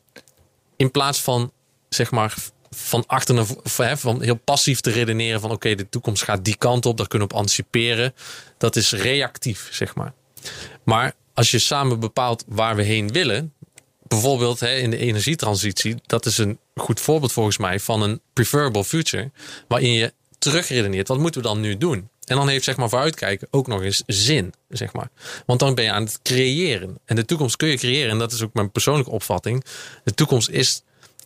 in plaats van zeg maar van achter naar van heel passief te redeneren van oké, de toekomst gaat die kant op, daar kunnen we op anticiperen. Dat is reactief, zeg maar. Maar als je samen bepaalt waar we heen willen, bijvoorbeeld hè, in de energietransitie, dat is een goed voorbeeld volgens mij van een preferable future, waarin je terugredeneert, wat moeten we dan nu doen? En dan heeft zeg maar vooruitkijken ook nog eens zin, zeg maar. Want dan ben je aan het creëren. En de toekomst kun je creëren. En dat is ook mijn persoonlijke opvatting. De toekomst is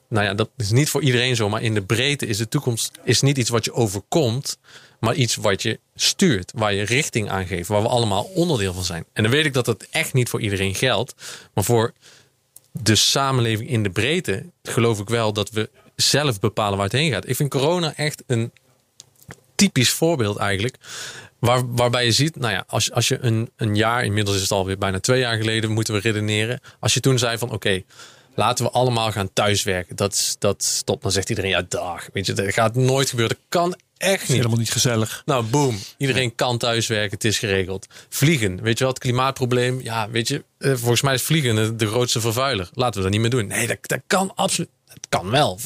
nou ja, dat is niet voor iedereen zo, maar in de breedte is de toekomst is niet iets wat je overkomt, maar iets wat je stuurt, waar je richting aan geeft, waar we allemaal onderdeel van zijn. En dan weet ik dat dat echt niet voor iedereen geldt, maar voor de samenleving in de breedte geloof ik wel dat we zelf bepalen waar het heen gaat. Ik vind corona echt een typisch voorbeeld eigenlijk. Waar, waarbij je ziet, nou ja, als, als je een, een jaar, inmiddels is het alweer bijna twee jaar geleden, moeten we redeneren. Als je toen zei van oké, laten we allemaal gaan thuiswerken. Dat, dat stopt. Dan zegt iedereen, ja dag, weet je, dat gaat nooit gebeuren. Dat kan echt niet. Helemaal niet gezellig. Nou, boom. Iedereen kan thuiswerken. Het is geregeld. Vliegen. Weet je het klimaatprobleem. Ja, weet je, eh, volgens mij is vliegen de grootste vervuiler. Laten we dat niet meer doen. Nee, dat, dat kan absoluut. Het kan wel.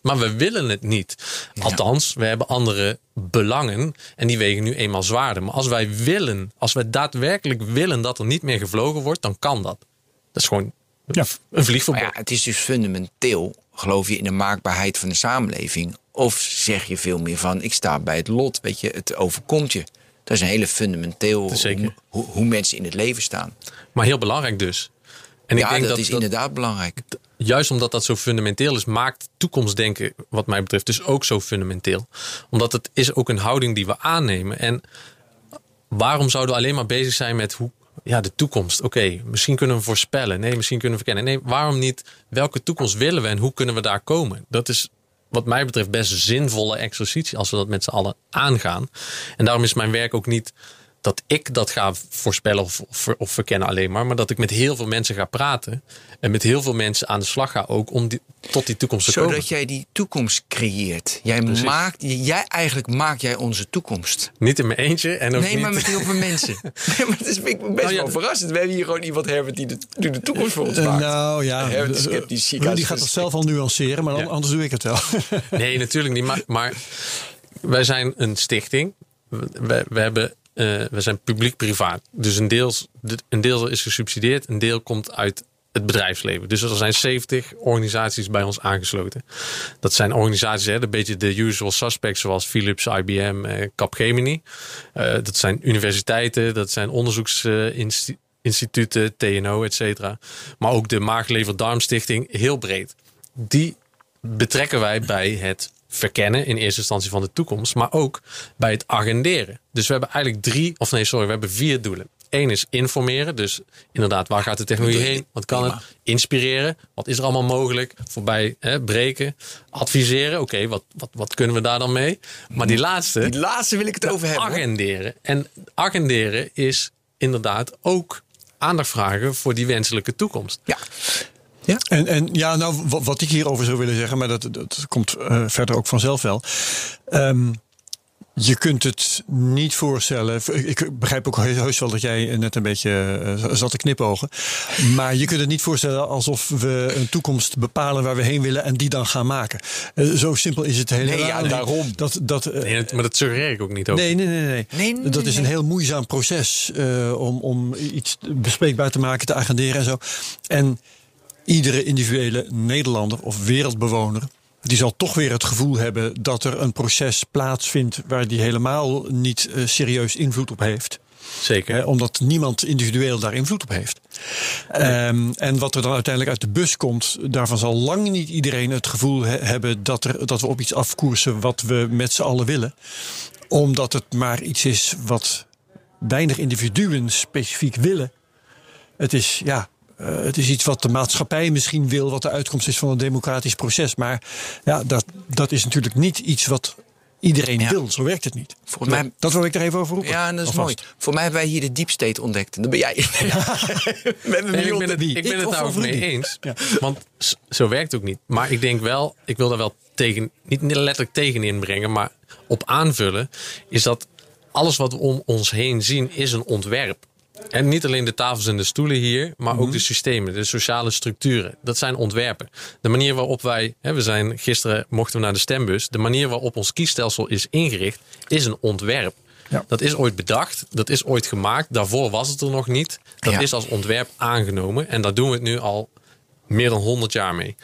Maar we willen het niet. Althans, we hebben andere belangen. En die wegen nu eenmaal zwaarder. Maar als wij willen, als wij daadwerkelijk willen dat er niet meer gevlogen wordt, dan kan dat. Dat is gewoon Ja. een vliegverbod. Ja, het is dus fundamenteel, geloof je in de maakbaarheid van de samenleving? Of zeg je veel meer van, ik sta bij het lot, weet je, het overkomt je. Dat is een hele fundamenteel zeker. hoe, hoe, hoe mensen in het leven staan. Maar heel belangrijk dus. En ja, ik denk dat, dat, is dat- inderdaad belangrijk. Juist omdat dat zo fundamenteel is, maakt toekomstdenken, wat mij betreft, dus ook zo fundamenteel. Omdat het is ook een houding die we aannemen. En waarom zouden we alleen maar bezig zijn met hoe, ja, de toekomst? Oké, misschien kunnen we voorspellen. Nee, misschien kunnen we verkennen. Nee, waarom niet? Welke toekomst willen we en hoe kunnen we daar komen? Dat is wat mij betreft best zinvolle exercitie als we dat met z'n allen aangaan. En daarom is mijn werk ook niet dat ik dat ga voorspellen of, of, of verkennen alleen maar. Maar dat ik met heel veel mensen ga praten. En met heel veel mensen aan de slag ga ook om die, tot die toekomst te komen. Zodat jij die toekomst creëert. Jij Precies. maakt, jij, eigenlijk maak jij onze toekomst. Niet in mijn eentje. En ook Nee, niet... maar met heel veel mensen. [laughs] Nee, maar het is best Nou ja, wel verrassend. We hebben hier gewoon iemand, Herbert, die de, die de toekomst voor ons Eh, maakt. nou ja, Herbert is eh, sceptisch, als- gaat dat zelf al nuanceren, maar Ja. anders doe ik het wel. Nee, natuurlijk niet. Maar, maar wij zijn een stichting. We, we, hebben, eh, we zijn publiek-privaat. Dus een deel, een deel is gesubsidieerd, een deel komt uit het bedrijfsleven. Dus er zijn 70 organisaties bij ons aangesloten. Dat zijn organisaties, hè, een beetje de usual suspects, zoals Philips, IBM, eh, Capgemini. Eh, dat zijn universiteiten, dat zijn onderzoeksinstituten, TNO, et cetera. Maar ook de Maaglever-Darmstichting, heel breed. Die betrekken wij bij het verkennen in eerste instantie van de toekomst, maar ook bij het agenderen. Dus we hebben eigenlijk drie, of nee, sorry, we hebben vier doelen. Eén is informeren, dus inderdaad, waar gaat de technologie heen? Wat kan het? Inspireren, wat is er allemaal mogelijk? Voorbij hè, breken, adviseren, oké, wat, wat, wat kunnen we daar dan mee? Maar die laatste, Die laatste wil ik het over hebben. agenderen. En agenderen is inderdaad ook aandacht vragen voor die wenselijke toekomst. Ja. En, en ja, nou, wat, wat ik hierover zou willen zeggen, maar dat, dat komt eh, verder ook vanzelf wel. Ehm, je kunt het niet voorstellen. Ik begrijp ook heus wel dat jij net een beetje eh, zat te knipogen. Maar je kunt het niet voorstellen alsof we een toekomst bepalen waar we heen willen en die dan gaan maken. Eh, zo simpel is het helemaal. Nee, ja, daarom. Dat, dat, Nee, maar dat suggereer ik ook niet ook. Nee, nee, nee. nee. Nee, nee, dat is een heel moeizaam proces eh, om, om iets bespreekbaar te maken, te agenderen en zo. En iedere individuele Nederlander of wereldbewoner. Die zal toch weer het gevoel hebben dat er een proces plaatsvindt waar die helemaal niet eh, serieus invloed op heeft. Zeker. Hè, omdat niemand individueel daar invloed op heeft. Ehm, en wat er dan uiteindelijk uit de bus komt, daarvan zal lang niet iedereen het gevoel he- hebben dat, er, dat we op iets afkoersen wat we met z'n allen willen. Omdat het maar iets is wat weinig individuen specifiek willen. Het is, ja, eh, het is iets wat de maatschappij misschien wil, wat de uitkomst is van een democratisch proces. Maar ja, dat, dat is natuurlijk niet iets wat iedereen Ja. wil. Zo werkt het niet. Volgens mij- dat wil ik er even over roepen. Ja, en dat is Alvast. mooi. Voor mij hebben wij hier de deep state ontdekt. En dat ben jij. [laughs] Nee, ik ben het, ik ben Ik het ook mee eens. Ja. Want zo werkt het ook niet. Maar ik denk wel, ik wil daar wel tegen, niet letterlijk tegen inbrengen, maar op aanvullen, is dat alles wat we om ons heen zien, is een ontwerp. En niet alleen de tafels en de stoelen hier, maar ook de systemen, de sociale structuren. Dat zijn ontwerpen. De manier waarop wij, hè, we zijn gisteren mochten we naar de stembus, de manier waarop ons kiesstelsel is ingericht, is een ontwerp. Ja. Dat is ooit bedacht, dat is ooit gemaakt. Daarvoor was het er nog niet. Dat Ja. is als ontwerp aangenomen. En daar doen we het nu al meer dan 100 jaar mee.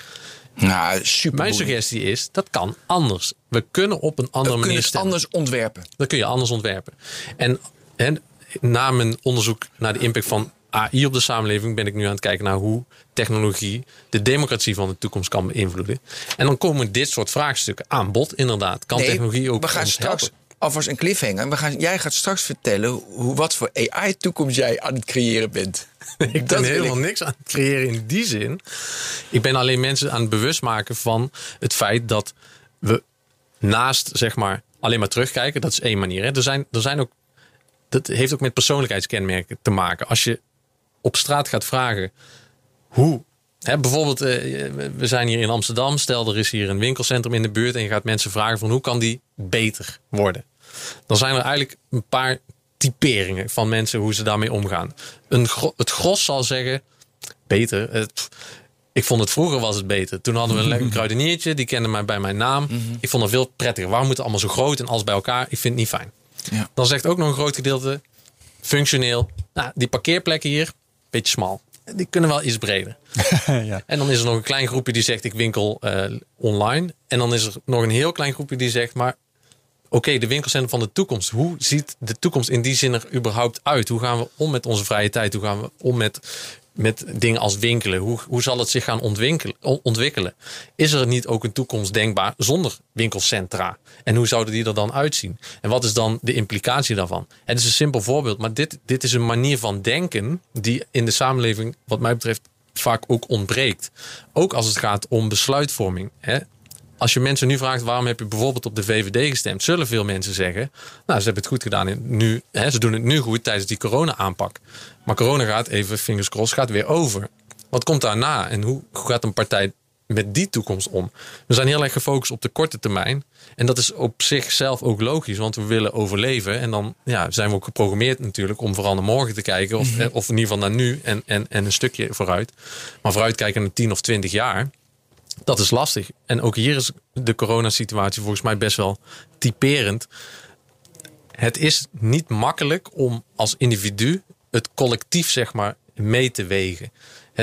Nou, super. Mijn suggestie is, dat kan anders. We kunnen op een andere We kunnen manier het stemmen. anders ontwerpen. Dat kun je anders ontwerpen. En, en na mijn onderzoek naar de impact van AI op de samenleving ben ik nu aan het kijken naar hoe technologie de democratie van de toekomst kan beïnvloeden. En dan komen dit soort vraagstukken aan bod, inderdaad. Kan Nee, technologie ook we gaan straks helpen? alvast een cliffhanger. We gaan, jij gaat straks vertellen hoe, wat voor AI-toekomst jij aan het creëren bent. [laughs] Ik ben helemaal niks aan het creëren in die zin. Ik ben alleen mensen aan het bewust maken van het feit dat we naast zeg maar alleen maar terugkijken. Dat is één manier. Hè. Er, zijn, er zijn ook, dat heeft ook met persoonlijkheidskenmerken te maken. Als je op straat gaat vragen hoe. Hè, bijvoorbeeld, eh, we zijn hier in Amsterdam. Stel, er is hier een winkelcentrum in de buurt. En je gaat mensen vragen van hoe kan die beter worden. Dan zijn er eigenlijk een paar typeringen van mensen hoe ze daarmee omgaan. Een, gro- het gros zal zeggen, beter. Het, pff, ik vond het vroeger was het beter. Toen hadden we een lekker [laughs] kruideniertje, die kende mij bij mijn naam. Ik vond het veel prettiger. Waarom moet het allemaal zo groot en alles bij elkaar? Ik vind het niet fijn. Ja. Dan zegt ook nog een groot gedeelte, functioneel. Nou, die parkeerplekken hier, beetje smal. Die kunnen wel iets breder. [laughs] ja. En dan is er nog een klein groepje die zegt ik winkel eh, online. En dan is er nog een heel klein groepje die zegt maar oké, de winkelcentrum van de toekomst. Hoe ziet de toekomst in die zin er überhaupt uit? Hoe gaan we om met onze vrije tijd? Hoe gaan we om met, met dingen als winkelen? Hoe, hoe zal het zich gaan ontwikkelen, on- ontwikkelen? Is er niet ook een toekomst denkbaar zonder winkelcentra? En hoe zouden die er dan uitzien? En wat is dan de implicatie daarvan? Het is een simpel voorbeeld, maar dit, dit is een manier van denken die in de samenleving, wat mij betreft, vaak ook ontbreekt. Ook als het gaat om besluitvorming. Hè? Als je mensen nu vraagt waarom heb je bijvoorbeeld op de VVD gestemd, zullen veel mensen zeggen, nou ze hebben het goed gedaan in nu, hè, ze doen het nu goed tijdens die corona-aanpak. Maar corona gaat even, fingers crossed, gaat weer over. Wat komt daarna en hoe, hoe gaat een partij met die toekomst om? We zijn heel erg gefocust op de korte termijn. En dat is op zichzelf ook logisch, want we willen overleven. En dan ja, zijn we ook geprogrammeerd natuurlijk om vooral naar morgen te kijken. Of, eh, of in ieder geval naar nu en, en, en een stukje vooruit. Maar vooruit kijken naar 10 of 20 jaar. Dat is lastig. En ook hier is de coronasituatie volgens mij best wel typerend. Het is niet makkelijk om als individu het collectief zeg maar mee te wegen.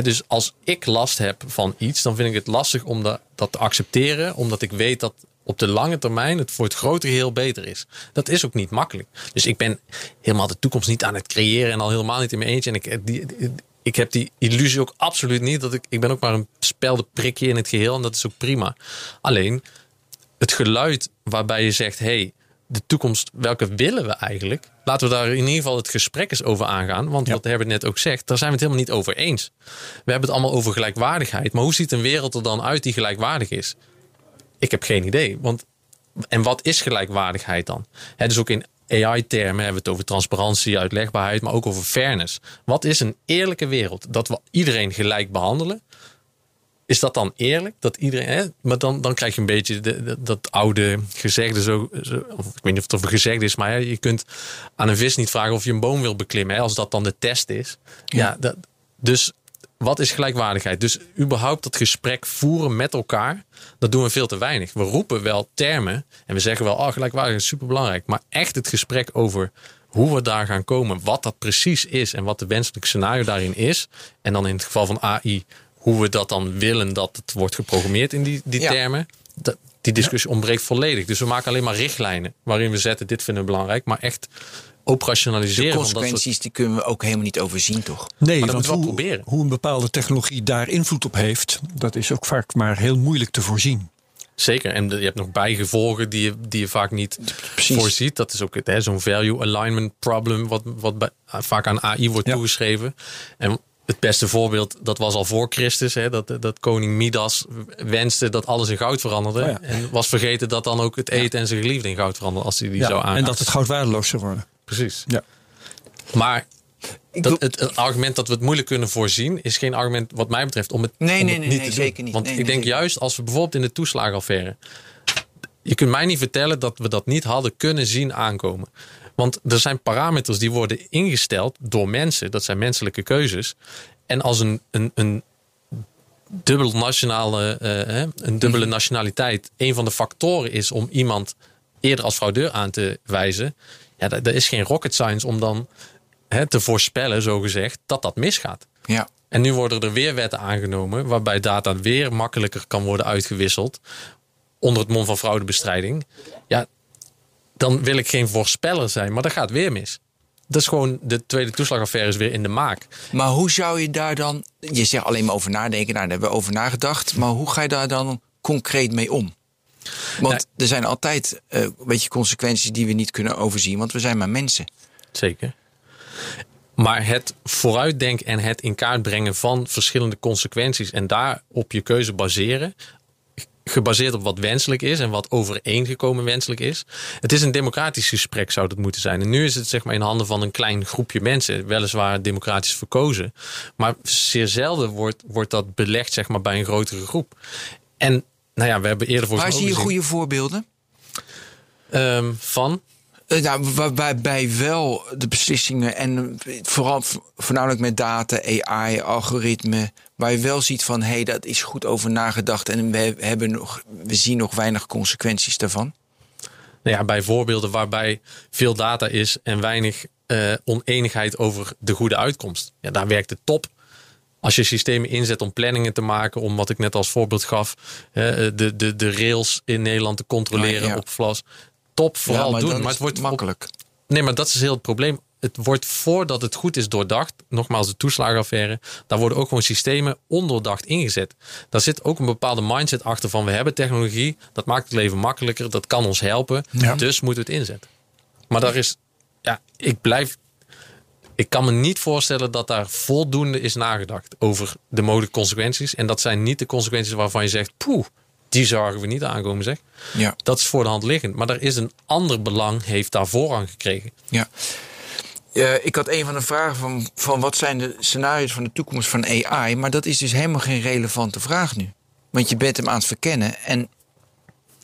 Dus als ik last heb van iets, dan vind ik het lastig om dat, te accepteren, omdat ik weet dat op de lange termijn het voor het grote geheel beter is. Dat is ook niet makkelijk. Dus ik ben helemaal de toekomst niet aan het creëren en al helemaal niet in mijn eentje. En ik, die- ik heb die illusie ook absoluut niet. Dat ik, ik ben ook maar een speldenprikje in het geheel en dat is ook prima. Alleen het geluid waarbij je zegt: hey, de toekomst, welke willen we eigenlijk? Laten we daar in ieder geval het gesprek eens over aangaan. Want wat Herbert net ook zegt, daar zijn we het helemaal niet over eens. We hebben het allemaal over gelijkwaardigheid. Maar hoe ziet een wereld er dan uit die gelijkwaardig is? Ik heb geen idee. Want, en wat is gelijkwaardigheid dan? Hè, dus ook in AI-termen hebben we het over transparantie, uitlegbaarheid, maar ook over fairness. Wat is een eerlijke wereld? Dat we iedereen gelijk behandelen. Is dat dan eerlijk? Dat iedereen, hè? Maar dan, dan krijg je een beetje de, de- dat oude gezegde. Zo, zo, of ik weet niet of het over gezegd is, maar hè, je kunt aan een vis niet vragen of je een boom wil beklimmen. Hè, als dat dan de test is. Ja, dat, dus wat is gelijkwaardigheid? Dus überhaupt dat gesprek voeren met elkaar, dat doen we veel te weinig. We roepen wel termen en we zeggen wel, oh, gelijkwaardigheid is superbelangrijk. Maar echt het gesprek over hoe we daar gaan komen, wat dat precies is en wat de wenselijke scenario daarin is. En dan in het geval van AI, hoe we dat dan willen dat het wordt geprogrammeerd in die, die Ja. termen. Dat, die discussie ontbreekt volledig. Dus we maken alleen maar richtlijnen waarin we zetten, dit vinden we belangrijk. Maar echt operationaliseren van dat soort consequenties die kunnen we ook helemaal niet overzien, toch? Nee, Maar dat moeten we hoe, wel proberen. hoe een bepaalde technologie daar invloed op heeft, dat is ook vaak maar heel moeilijk te voorzien. Zeker. En je hebt nog bijgevolgen die je, die je vaak niet Precies. voorziet. Dat is ook het, hè, zo'n value alignment problem, wat, wat bij- vaak aan AI wordt Ja. toegeschreven. En het beste voorbeeld, dat was al voor Christus, hè, dat, dat koning Midas wenste dat alles in goud veranderde. Oh ja. En was vergeten dat dan ook het eten en zijn geliefde in goud veranderde als hij die Ja, zou aan. en dat het goud waardeloos zou worden. Precies. Ja. Maar dat, het, het argument dat we het moeilijk kunnen voorzien, is geen argument wat mij betreft om het, Nee, om nee, het nee, niet nee, te doen. zeker niet. Want Nee, ik nee, denk zeker. juist als we bijvoorbeeld in de toeslagenaffaire. Je kunt mij niet vertellen dat we dat niet hadden kunnen zien aankomen. Want er zijn parameters die worden ingesteld door mensen. Dat zijn menselijke keuzes. En als een, een, een dubbel nationale, eh, hè, een dubbele Mhm. nationaliteit een van de factoren is om iemand eerder als fraudeur aan te wijzen. Ja, dat is geen rocket science om dan hè, te voorspellen, zo gezegd, dat dat misgaat. Ja. En nu worden er weer wetten aangenomen waarbij data weer makkelijker kan worden uitgewisseld onder het mom van fraudebestrijding. Ja, dan wil ik geen voorspeller zijn, maar dat gaat weer mis. Dat is gewoon, de tweede toeslagaffaire is weer in de maak. Maar hoe zou je daar dan... Je zegt alleen maar over nadenken, nou, daar hebben we over nagedacht. Maar hoe ga je daar dan concreet mee om? Want er zijn altijd eh, een beetje consequenties die we niet kunnen overzien. Want we zijn maar mensen. Zeker. Maar het vooruitdenken en het in kaart brengen van verschillende consequenties en daar op je keuze baseren, gebaseerd op wat wenselijk is en wat overeengekomen wenselijk is. Het is een democratisch gesprek, zou dat moeten zijn. En nu is het zeg maar in handen van een klein groepje mensen, weliswaar democratisch verkozen. Maar zeer zelden wordt, wordt dat belegd zeg maar, bij een grotere groep. En nou ja, we hebben eerder voor Waar zie je goede voorbeelden? Um, van? Uh, nou, waarbij wel de beslissingen en vooral voornamelijk met data, AI, algoritme, waar je wel ziet van hé, hey, dat is goed over nagedacht en we, hebben nog, we zien nog weinig consequenties daarvan? Nou ja, bij voorbeelden waarbij veel data is en weinig uh, oneenigheid over de goede uitkomst. Ja, daar werkt het top. Als je systemen inzet om planningen te maken, om wat ik net als voorbeeld gaf, de, de, de rails in Nederland te controleren op Vlas. Top, vooral maar doen. Maar het wordt makkelijk. nee, maar dat is heel het probleem. Het wordt voordat het goed is doordacht, nogmaals de toeslagenaffaire, daar worden ook gewoon systemen ondoordacht ingezet. Daar zit ook een bepaalde mindset achter van we hebben technologie, dat maakt het leven makkelijker, dat kan ons helpen, dus moeten we het inzetten. Maar daar is, ja, ik blijf ik kan me niet voorstellen dat daar voldoende is nagedacht over de mogelijke consequenties. En dat zijn niet de consequenties waarvan je zegt, poeh, die zagen we niet aankomen zeg. Ja. Dat is voor de hand liggend. Maar er is een ander belang, heeft daar voorrang gekregen. Ja. Uh, ik had een van de vragen van, van wat zijn de scenario's van de toekomst van AI. Maar dat is dus helemaal geen relevante vraag nu. Want je bent hem aan het verkennen. En...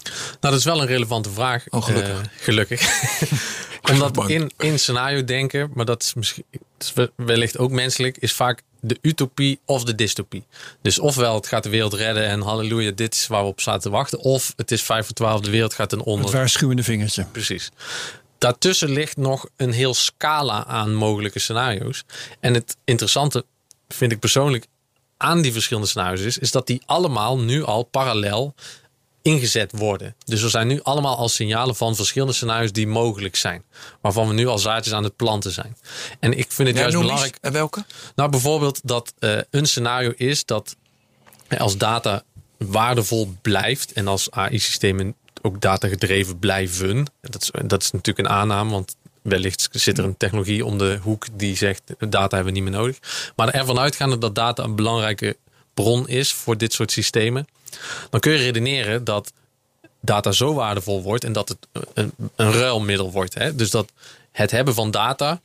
Nou, dat is wel een relevante vraag. Oh, gelukkig. Uh, gelukkig. [laughs] Omdat in, in scenario denken, maar dat is misschien is wellicht ook menselijk, is vaak de utopie of de dystopie. Dus ofwel het gaat de wereld redden en halleluja, dit is waar we op zaten te wachten. Of het is vijf voor twaalf, de wereld gaat ten onder. Het waarschuwende vingertje. Precies. Daartussen ligt nog een heel scala aan mogelijke scenario's. En het interessante vind ik persoonlijk aan die verschillende scenario's is, is dat die allemaal nu al parallel ingezet worden. Dus er zijn nu allemaal al signalen van verschillende scenario's die mogelijk zijn. Waarvan we nu al zaadjes aan het planten zijn. En ik vind het juist belangrijk. En welke? Nou, bijvoorbeeld dat uh, een scenario is dat als data waardevol blijft en als AI-systemen ook data gedreven blijven. Dat is, dat is natuurlijk een aanname, want wellicht zit er een technologie om de hoek die zegt data hebben we niet meer nodig. Maar ervan uitgaande dat data een belangrijke bron is voor dit soort systemen, dan kun je redeneren dat data zo waardevol wordt en dat het een, een ruilmiddel wordt. Hè? Dus dat het hebben van data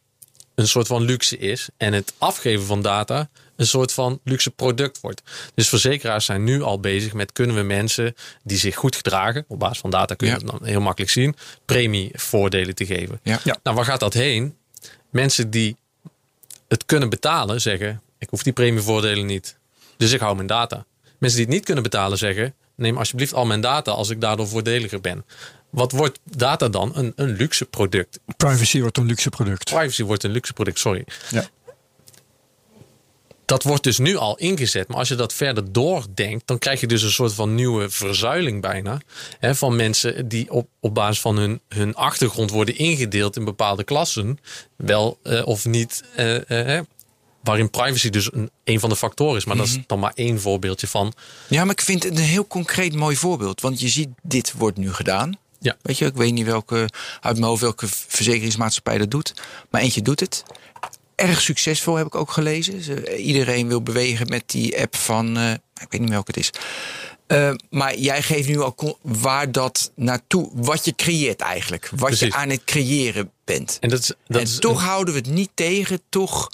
een soort van luxe is en het afgeven van data een soort van luxe product wordt. Dus verzekeraars zijn nu al bezig met kunnen we mensen die zich goed gedragen, op basis van data kun je ja. dat dan heel makkelijk zien, premievoordelen te geven. Ja. Ja. Nou, waar gaat dat heen? Mensen die het kunnen betalen zeggen, ik hoef die premievoordelen niet. Dus ik hou mijn data. Mensen die het niet kunnen betalen zeggen, neem alsjeblieft al mijn data als ik daardoor voordeliger ben. Wat wordt data dan? Een, een luxe product. Privacy wordt een luxe product. Privacy wordt een luxe product, sorry. Ja. Dat wordt dus nu al ingezet. Maar als je dat verder doordenkt, dan krijg je dus een soort van nieuwe verzuiling bijna. Hè, van mensen die op, op basis van hun, hun achtergrond worden ingedeeld in bepaalde klassen. Wel uh, of niet. Uh, uh, waarin privacy dus een, een van de factoren is. Maar mm -hmm. dat is dan maar één voorbeeldje van. Ja, maar ik vind het een heel concreet mooi voorbeeld. Want je ziet, dit wordt nu gedaan. Ja. Weet je, ik weet niet welke, uit mijn hoofd welke verzekeringsmaatschappij dat doet. Maar eentje doet het. Erg succesvol heb ik ook gelezen. Ze, iedereen wil bewegen met die app van, uh, ik weet niet welke het is. Uh, maar jij geeft nu al waar dat naartoe, wat je creëert eigenlijk. Wat Precies. je aan het creëren bent. En, dat is, dat en is, toch houden we het niet tegen. Toch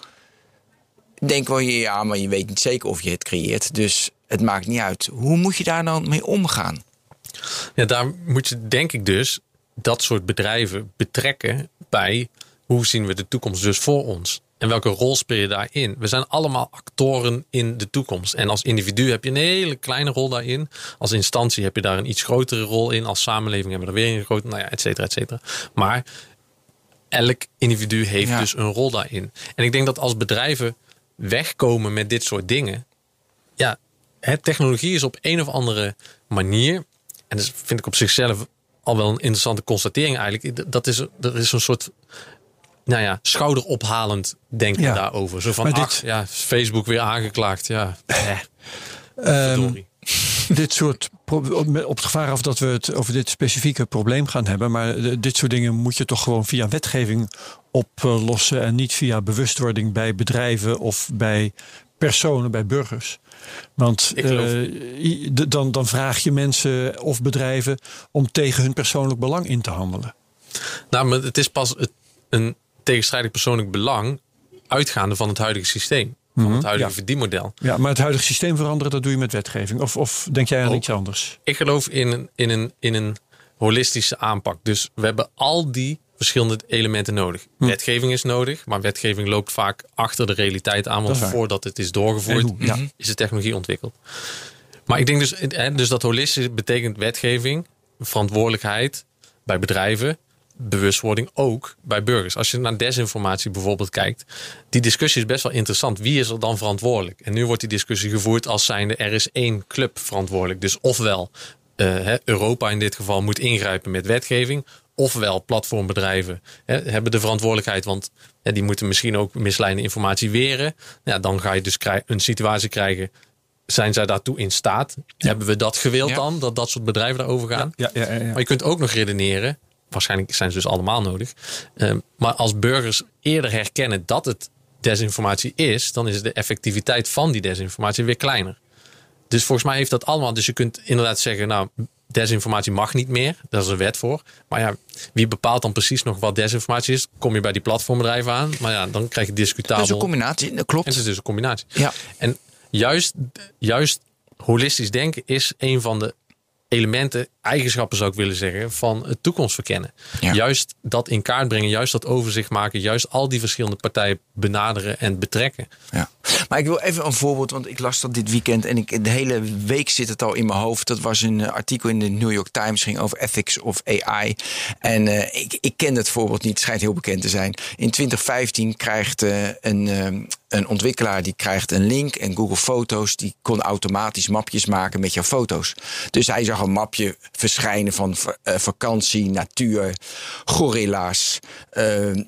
denken we, ja, maar je weet niet zeker of je het creëert. Dus het maakt niet uit. Hoe moet je daar dan mee omgaan? Ja, daar moet je denk ik dus dat soort bedrijven betrekken bij hoe zien we de toekomst dus voor ons. En welke rol speel je daarin? We zijn allemaal actoren in de toekomst. En als individu heb je een hele kleine rol daarin. Als instantie heb je daar een iets grotere rol in. Als samenleving hebben we er weer een grote, nou ja, et cetera, et cetera. Maar elk individu heeft Ja. dus een rol daarin. En ik denk dat als bedrijven wegkomen met dit soort dingen. Ja, hè, technologie is op een of andere manier. En dat vind ik op zichzelf al wel een interessante constatering eigenlijk. Dat is, er is een soort nou ja, schouderophalend denken Ja. daarover. Zo van, Maar dit- ach, ja, Facebook weer aangeklaagd. Ja, [laughs] eh, Ehm. [laughs] dit soort op het gevaar af dat we het over dit specifieke probleem gaan hebben. Maar dit soort dingen moet je toch gewoon via wetgeving oplossen. En niet via bewustwording bij bedrijven of bij personen, bij burgers. Want eh, dan, dan vraag je mensen of bedrijven om tegen hun persoonlijk belang in te handelen. Nou, maar het is pas een tegenstrijdig persoonlijk belang uitgaande van het huidige systeem. Van het huidige Ja. verdienmodel. Ja, maar het huidige systeem veranderen, dat doe je met wetgeving. Of, of denk jij aan Oh. iets anders? Ik geloof in een, in, een, in een holistische aanpak. Dus we hebben al die verschillende elementen nodig. Hm. Wetgeving is nodig, maar wetgeving loopt vaak achter de realiteit aan. Want voordat het is doorgevoerd, hoe? Ja. is de technologie ontwikkeld. Maar ik denk dus, hè, dus dat holistische betekent wetgeving, verantwoordelijkheid bij bedrijven, bewustwording ook bij burgers. Als je naar desinformatie bijvoorbeeld kijkt, die discussie is best wel interessant. Wie is er dan verantwoordelijk? En nu wordt die discussie gevoerd als zijnde er is één club verantwoordelijk. Dus ofwel hè, Europa in dit geval moet ingrijpen met wetgeving, ofwel platformbedrijven hè, hebben de verantwoordelijkheid, want hè, die moeten misschien ook misleidende informatie weren. Ja, dan ga je dus een situatie krijgen. Zijn zij daartoe in staat? Hebben we dat gewild Ja. dan, dat dat soort bedrijven daarover gaan? Ja. Maar je kunt ook nog redeneren, waarschijnlijk zijn ze dus allemaal nodig. eh, maar als burgers eerder herkennen dat het desinformatie is, dan is de effectiviteit van die desinformatie weer kleiner. Dus volgens mij heeft dat allemaal. Dus je kunt inderdaad zeggen, nou, desinformatie mag niet meer. Daar is een wet voor. Maar ja, wie bepaalt dan precies nog wat desinformatie is? Kom je bij die platformbedrijven aan. Maar ja, dan krijg je discutabel. Is een combinatie, dat klopt. En het is dus een combinatie. Ja. En juist, juist holistisch denken is een van de elementen, eigenschappen zou ik willen zeggen, van het toekomstverkennen. Ja. Juist dat in kaart brengen, juist dat overzicht maken, juist al die verschillende partijen benaderen en betrekken. Ja. Maar ik wil even een voorbeeld, want ik las dat dit weekend en ik, de hele week zit het al in mijn hoofd. Dat was een eh, artikel in de New York Times, ging over ethics of AI. En eh, ik, ik ken het voorbeeld niet, het schijnt heel bekend te zijn. In 2015 krijgt eh, een, een ontwikkelaar die krijgt een link en Google Foto's die kon automatisch mapjes maken met jouw foto's. Dus hij zag een mapje verschijnen van va- vakantie, natuur, gorilla's,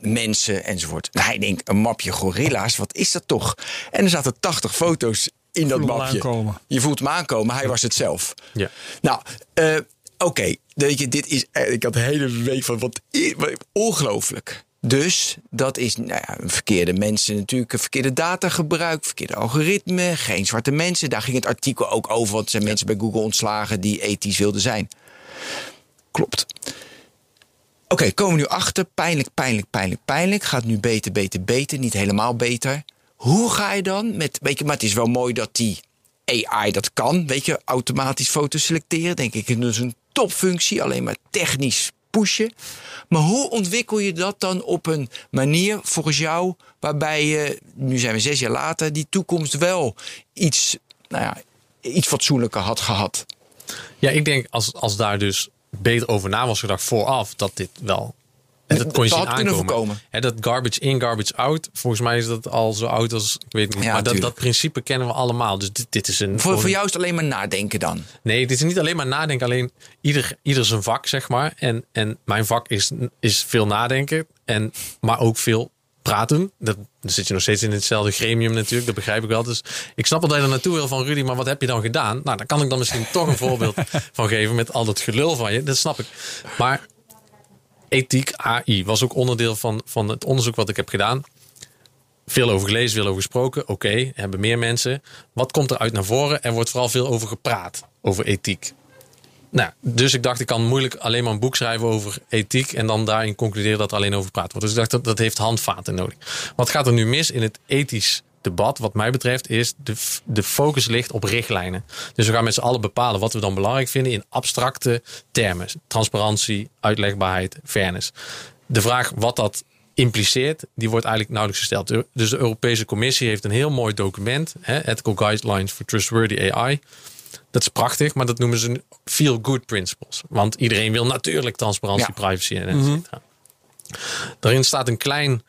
mensen enzovoort. En hij denkt, een mapje gorilla's, wat is dat toch? En er zaten 80 foto's in dat mapje. aankomen. Je voelt hem aankomen, hij was het zelf. Ja. Nou, eh, oké. Weet je, dit is. eh, Ik had de hele week van wat. Ongelooflijk. Dus dat is nou ja, een verkeerde mensen natuurlijk, een verkeerde datagebruik, verkeerde algoritme, geen zwarte mensen. Daar ging het artikel ook over, want er zijn mensen bij Google ontslagen die ethisch wilden zijn. Klopt. Oké, komen we nu achter. Pijnlijk, pijnlijk, pijnlijk, pijnlijk. Gaat nu beter, beter, beter. Niet helemaal beter. Hoe ga je dan met. Weet je, maar het is wel mooi dat die AI dat kan. Weet je, automatisch foto's selecteren. Denk ik, dat is een topfunctie. Alleen maar technisch pushen. Maar hoe ontwikkel je dat dan op een manier volgens jou. waarbij je, nu zijn we zes jaar later, die toekomst wel iets, nou ja, iets fatsoenlijker had gehad? Ja, ik denk als, als daar dus beter over na was gedacht vooraf, dat dit wel. En dat kon je Dat zien aankomen. voorkomen. Dat garbage in, garbage out. Volgens mij is dat al zo oud als ik weet niet. Ja, maar dat, dat principe kennen we allemaal. Dus dit, dit is een. Voor, gewoon- voor jou is het alleen maar nadenken dan. Nee, dit is niet alleen maar nadenken. Alleen ieder, ieder zijn vak, zeg maar. En, en mijn vak is, is veel nadenken. En, maar ook veel praten. Dat, dan zit je nog steeds in hetzelfde gremium natuurlijk. Dat begrijp ik wel. Dus ik snap wel dat je er naartoe wil van Rudy. Maar wat heb je dan gedaan? Nou, daar kan ik dan misschien toch een voorbeeld [laughs] van geven. Met al dat gelul van je. Dat snap ik. Maar ethiek, AI was ook onderdeel van, van het onderzoek wat ik heb gedaan. Veel over gelezen, veel over gesproken. Oké, hebben meer mensen. Wat komt er uit naar voren? Er wordt vooral veel over gepraat, over ethiek. Nou, dus ik dacht, ik kan moeilijk alleen maar een boek schrijven over ethiek en dan daarin concluderen dat er alleen over gepraat wordt. Dus ik dacht, dat, dat heeft handvaten nodig. Wat gaat er nu mis in het ethisch debat, wat mij betreft, is de, de focus ligt op richtlijnen. Dus we gaan met z'n allen bepalen wat we dan belangrijk vinden in abstracte termen. Transparantie, uitlegbaarheid, fairness. De vraag wat dat impliceert, die wordt eigenlijk nauwelijks gesteld. Dus de Europese Commissie heeft een heel mooi document, hè, Ethical Guidelines for Trustworthy AI. Dat is prachtig, maar dat noemen ze feel-good principles. Want iedereen wil natuurlijk transparantie, Ja. privacy en et cetera. Daarin staat een klein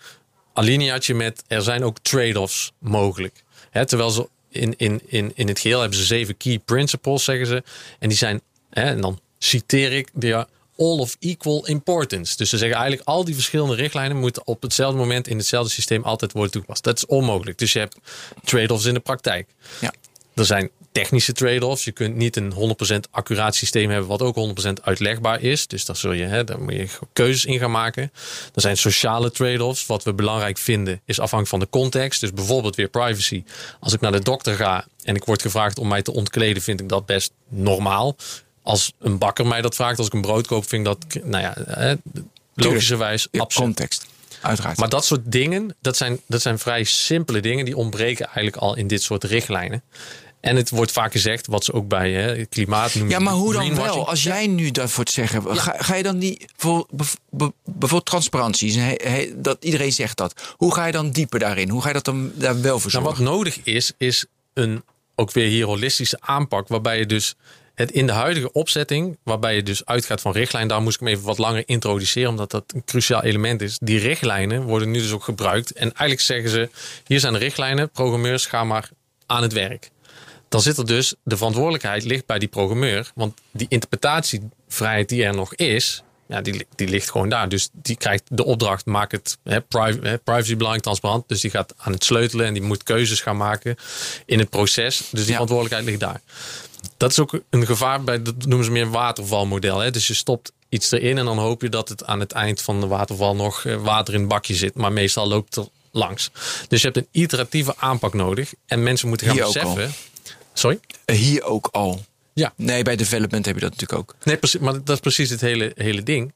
alineaatje met er zijn ook trade-offs mogelijk. Hè, terwijl ze in, in, in, in het geheel hebben ze zeven key principles, zeggen ze. En die zijn, hè, en dan citeer ik, are all of equal importance. Dus ze zeggen eigenlijk al die verschillende richtlijnen moeten op hetzelfde moment in hetzelfde systeem altijd worden toegepast. Dat is onmogelijk. Dus je hebt trade-offs in de praktijk. Ja. Er zijn technische trade-offs. Je kunt niet een 100% accuraat systeem hebben wat ook 100% uitlegbaar is. Dus daar, zul je, hè, daar moet je keuzes in gaan maken. Er zijn sociale trade-offs. Wat we belangrijk vinden is afhankelijk van de context. Dus bijvoorbeeld weer privacy. Als ik naar de dokter ga en ik word gevraagd om mij te ontkleden, vind ik dat best normaal. Als een bakker mij dat vraagt, als ik een brood koop, vind ik dat, nou ja, hè, logischerwijs Ja, absoluut. Context. Uiteraard. Maar dat soort dingen, dat zijn, dat zijn vrij simpele dingen. Die ontbreken eigenlijk al in dit soort richtlijnen. En het wordt vaak gezegd, wat ze ook bij hè, klimaat noemen. Ja, maar hoe dan wel? Als jij nu dat voor het zeggen, ga, ga je dan niet voor bijvoorbeeld transparantie, he- he- dat iedereen zegt dat. Hoe ga je dan dieper daarin? Hoe ga je dat dan daar wel voor Nou, zorgen? wat nodig is, is een ook weer hier holistische aanpak. Waarbij je dus het in de huidige opzetting, waarbij je dus uitgaat van richtlijnen, daar moest ik hem even wat langer introduceren, omdat dat een cruciaal element is. Die richtlijnen worden nu dus ook gebruikt. En eigenlijk zeggen ze: hier zijn de richtlijnen, programmeurs, ga maar aan het werk. Dan zit er dus de verantwoordelijkheid ligt bij die programmeur. Want die interpretatievrijheid die er nog is, ja, die, die ligt gewoon daar. Dus die krijgt de opdracht, maak het hè, privacy, hè, privacy belangrijk, transparant. Dus die gaat aan het sleutelen en die moet keuzes gaan maken in het proces. Dus die Ja. verantwoordelijkheid ligt daar. Dat is ook een gevaar bij, dat noemen ze meer watervalmodel. Hè? Dus je stopt iets erin en dan hoop je dat het aan het eind van de waterval nog eh, water in het bakje zit. Maar meestal loopt het er langs. Dus je hebt een iteratieve aanpak nodig. En mensen moeten gaan Hier beseffen. Sorry? Hier ook al. Ja. Nee, bij development heb je dat natuurlijk ook. Nee, precies, maar dat is precies het hele, hele ding.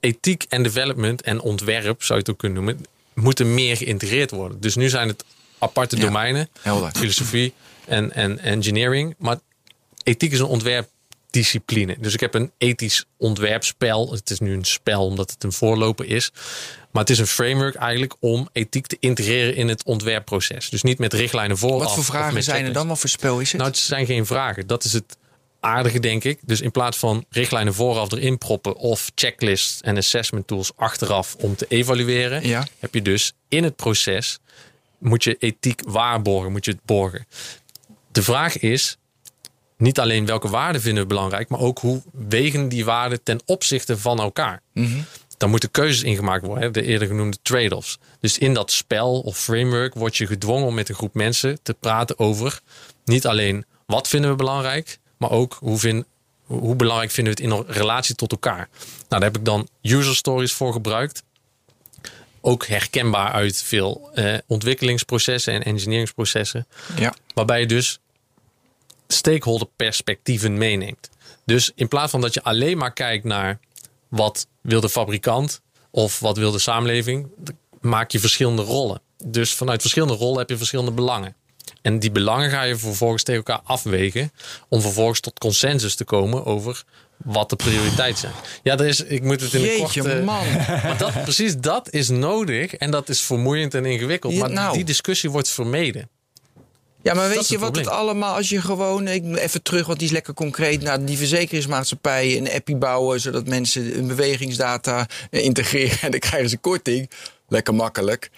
Ethiek en development en ontwerp, zou je het ook kunnen noemen, moeten meer geïntegreerd worden. Dus nu zijn het aparte Ja, domeinen, helder. filosofie en, en engineering. Maar ethiek is een ontwerpdiscipline. Dus ik heb een ethisch ontwerpspel. Het is nu een spel omdat het een voorloper is. Maar het is een framework eigenlijk om ethiek te integreren in het ontwerpproces. Dus niet met richtlijnen vooraf. Wat voor vragen zijn er dan? Wat voor spel is het? Nou, het zijn geen vragen. Dat is het aardige, denk ik. Dus in plaats van richtlijnen vooraf erin proppen of checklists en assessment tools achteraf om te evalueren, Ja. heb je dus in het proces moet je ethiek waarborgen, moet je het borgen. De vraag is niet alleen welke waarden vinden we belangrijk, maar ook hoe wegen die waarden ten opzichte van elkaar. Dan moeten keuzes ingemaakt worden, hè, de eerder genoemde trade-offs. Dus in dat spel of framework word je gedwongen om met een groep mensen te praten over niet alleen wat vinden we belangrijk, maar ook hoe, vind, hoe belangrijk vinden we het in relatie tot elkaar. Nou, daar heb ik dan user stories voor gebruikt. Ook herkenbaar uit veel eh, ontwikkelingsprocessen en engineeringsprocessen. ja. Waarbij je dus stakeholder perspectieven meeneemt. Dus in plaats van dat je alleen maar kijkt naar wat wil de fabrikant of wat wil de samenleving, maak je verschillende rollen. Dus vanuit verschillende rollen heb je verschillende belangen. En die belangen ga je vervolgens tegen elkaar afwegen om vervolgens tot consensus te komen over wat de prioriteiten zijn. Ja, dat is, ik moet het in Jeetje, korte... man. [laughs] Maar dat, precies dat is nodig en dat is vermoeiend en ingewikkeld. Maar nou. die discussie wordt vermeden. Ja, maar weet je het wat het allemaal, als je gewoon, ik, even terug, want die is lekker concreet, naar die verzekeringsmaatschappij een appie bouwen, zodat mensen hun bewegingsdata integreren en dan krijgen ze korting. Lekker makkelijk.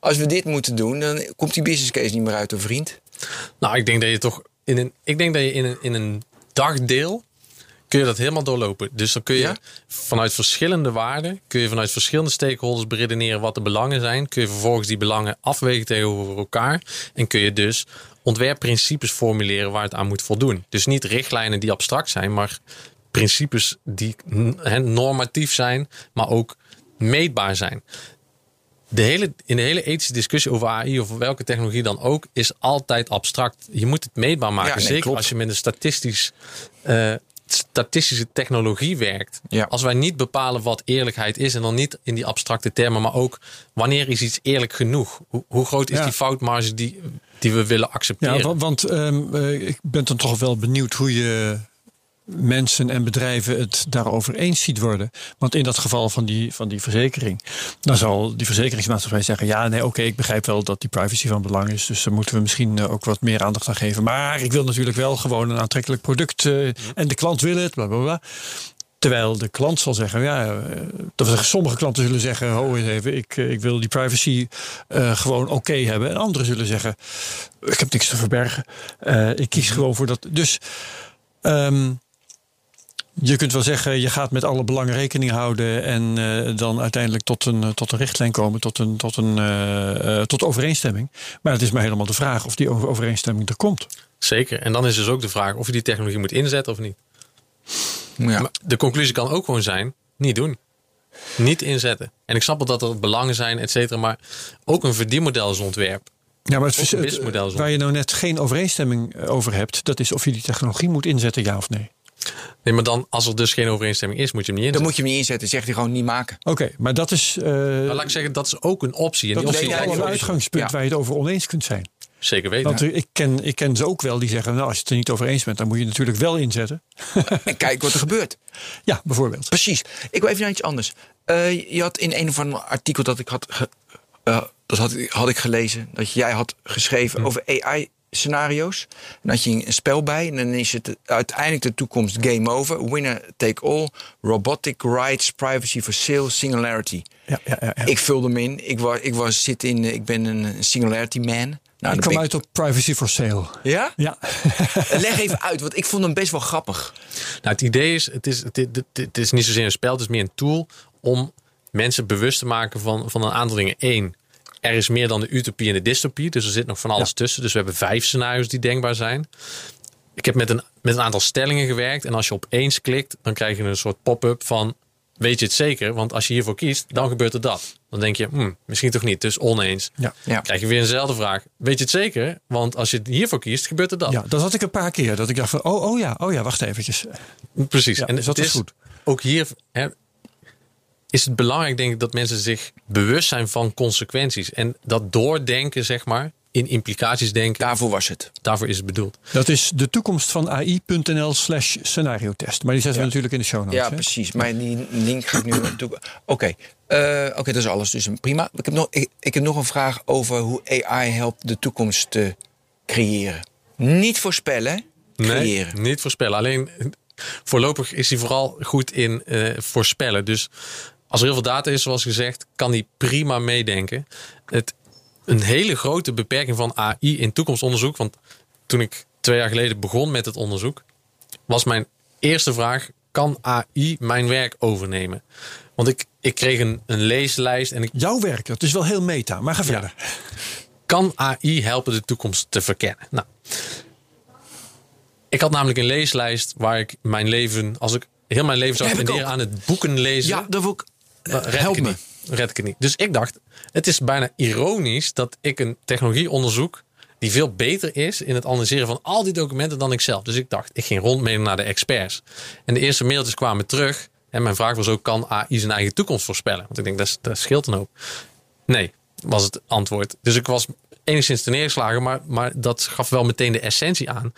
Als we dit moeten doen, dan komt die business case niet meer uit, een vriend. Nou, ik denk dat je toch in een, ik denk dat je in een, in een dagdeel kun je dat helemaal doorlopen. Dus dan kun je Ja? vanuit verschillende waarden, kun je vanuit verschillende stakeholders beredeneren wat de belangen zijn. Kun je vervolgens die belangen afwegen tegenover elkaar. En kun je dus ontwerpprincipes formuleren waar het aan moet voldoen. Dus niet richtlijnen die abstract zijn, maar principes die hè, normatief zijn, maar ook meetbaar zijn. De hele, in de hele ethische discussie over AI of welke technologie dan ook, is altijd abstract. Je moet het meetbaar maken. Ja, nee, Zeker klopt. als je met een statistisch, eh, statistische technologie werkt. Ja. Als wij niet bepalen wat eerlijkheid is, en dan niet in die abstracte termen, maar ook wanneer is iets eerlijk genoeg? Hoe, hoe groot is Ja. die foutmarge die, die we willen accepteren? Ja, wa- want ehm, eh, ik ben dan toch wel benieuwd hoe je mensen en bedrijven het daarover eens ziet worden. Want in dat geval van die, van die verzekering, dan zal die verzekeringsmaatschappij zeggen: ja, nee, oké, ik begrijp wel dat die privacy van belang is. Dus daar moeten we misschien eh, ook wat meer aandacht aan geven. Maar ik wil natuurlijk wel gewoon een aantrekkelijk product eh, en de klant wil het, bla bla bla. Terwijl de klant zal zeggen, ja, eh, dat sommige klanten zullen zeggen, ho eens even, ik, eh, ik wil die privacy eh, gewoon oké hebben. En anderen zullen zeggen, ik heb niks te verbergen. Ik kies gewoon voor dat. Dus ehm, Je kunt wel zeggen, je gaat met alle belangen rekening houden en dan uiteindelijk tot een, tot een richtlijn komen, tot een, tot een tot overeenstemming. Maar het is maar helemaal de vraag of die over- overeenstemming er komt. Zeker. En dan is dus ook de vraag of je die technologie moet inzetten of niet. Ja. De conclusie kan ook gewoon zijn: niet doen. Niet inzetten. En ik snap wel dat er belangen zijn, et cetera. Maar ook een verdienmodel is ontwerp. Ja, maar het, is waar je nou net geen overeenstemming eh, over hebt, dat is of je die technologie moet inzetten, ja of nee. Nee, maar dan, als er dus geen overeenstemming is, moet je hem niet Dan inzetten. moet je hem niet inzetten. Zegt hij gewoon niet maken. Oké, maar dat is, eh, Maar laat ik zeggen, dat is ook een optie. En dat die is optie wel een uitgangspunt ja. waar je het over oneens kunt zijn. Zeker weten. Want er- ik, ken, ik ken ze ook wel die zeggen, nou, als je het er niet over eens bent, dan moet je het natuurlijk wel inzetten. [laughs] En kijk wat er gebeurt. Ja, bijvoorbeeld. Precies. Ik wil even naar iets anders. Eh, je had in een of ander artikel dat ik had, ge- eh, dat had, ik- had ik gelezen, dat jij had geschreven over AI-scenario's. En dan had je een spel bij en dan is het uiteindelijk de toekomst game over. Winner take all, robotic rights, privacy for sale, singularity. Ja, ja, ja, ja. Ik vulde hem in. Ik, was, ik, was, zit in, ik ben een singularity man. Nou, ik kwam uit op privacy for sale. Ja? Ja, [laughs] Leg even uit, want ik vond hem best wel grappig. Nou, het idee is, het is, het, het, het is niet zozeer een spel, het is meer een tool om mensen bewust te maken van, van een aantal dingen. Eén, er is meer dan de utopie en de dystopie, dus er zit nog van alles Ja. tussen. Dus we hebben vijf scenario's die denkbaar zijn. Ik heb met een, met een aantal stellingen gewerkt en als je op eens klikt, dan krijg je een soort pop-up van, weet je het zeker? Want als je hiervoor kiest, dan gebeurt er dat. Dan denk je, hmm, misschien toch niet, dus oneens. ja. Krijg je weer eenzelfde vraag. Weet je het zeker? Want als je hiervoor kiest, gebeurt er dat. ja, dat had ik een paar keer. Dat ik dacht van, oh, oh ja, oh ja, wacht eventjes. Precies. Ja, en dus dat is goed. Ook hier hè, is het belangrijk, denk ik, dat mensen zich bewust zijn van consequenties. En dat doordenken, zeg maar, in implicaties denken, Daarvoor was het. daarvoor is het bedoeld. Dat is de toekomst van AI.nl slash scenario test. Maar die zetten we natuurlijk in de show notes. Ja, hè? precies. Maar die link ga ik nu naartoe. Oké, Eh, oké, dat is alles. Dus prima. Ik heb, nog, ik, ik heb nog een vraag over hoe AI helpt de toekomst te creëren. Niet voorspellen, creëren. Nee, niet voorspellen. Alleen voorlopig is hij vooral goed in eh, voorspellen. Dus als er heel veel data is, zoals gezegd, kan hij prima meedenken. Het, een hele grote beperking van AI in toekomstonderzoek. Want toen ik twee jaar geleden begon met het onderzoek, was mijn eerste vraag: kan AI mijn werk overnemen? Want ik, ik kreeg een, een leeslijst en ik Jouw werk, dat is wel heel meta. Maar ga verder. kan AI helpen de toekomst te verkennen? Nou, ik had namelijk een leeslijst waar ik mijn leven, als ik heel mijn leven zou spenderen ook. aan het boeken lezen, Ja, dat wil ik. dan red help me. niet. Red ik het niet. Dus ik dacht, het is bijna ironisch dat ik een technologie onderzoek die veel beter is in het analyseren van al die documenten dan ik zelf. Dus ik dacht, ik ging rondmailen naar de experts. En de eerste mailtjes kwamen terug. En mijn vraag was ook, kan AI zijn eigen toekomst voorspellen? Want ik denk, dat, dat scheelt een hoop. Nee, was het antwoord. Dus ik was enigszins te neergeslagen, maar, maar dat gaf wel meteen de essentie aan.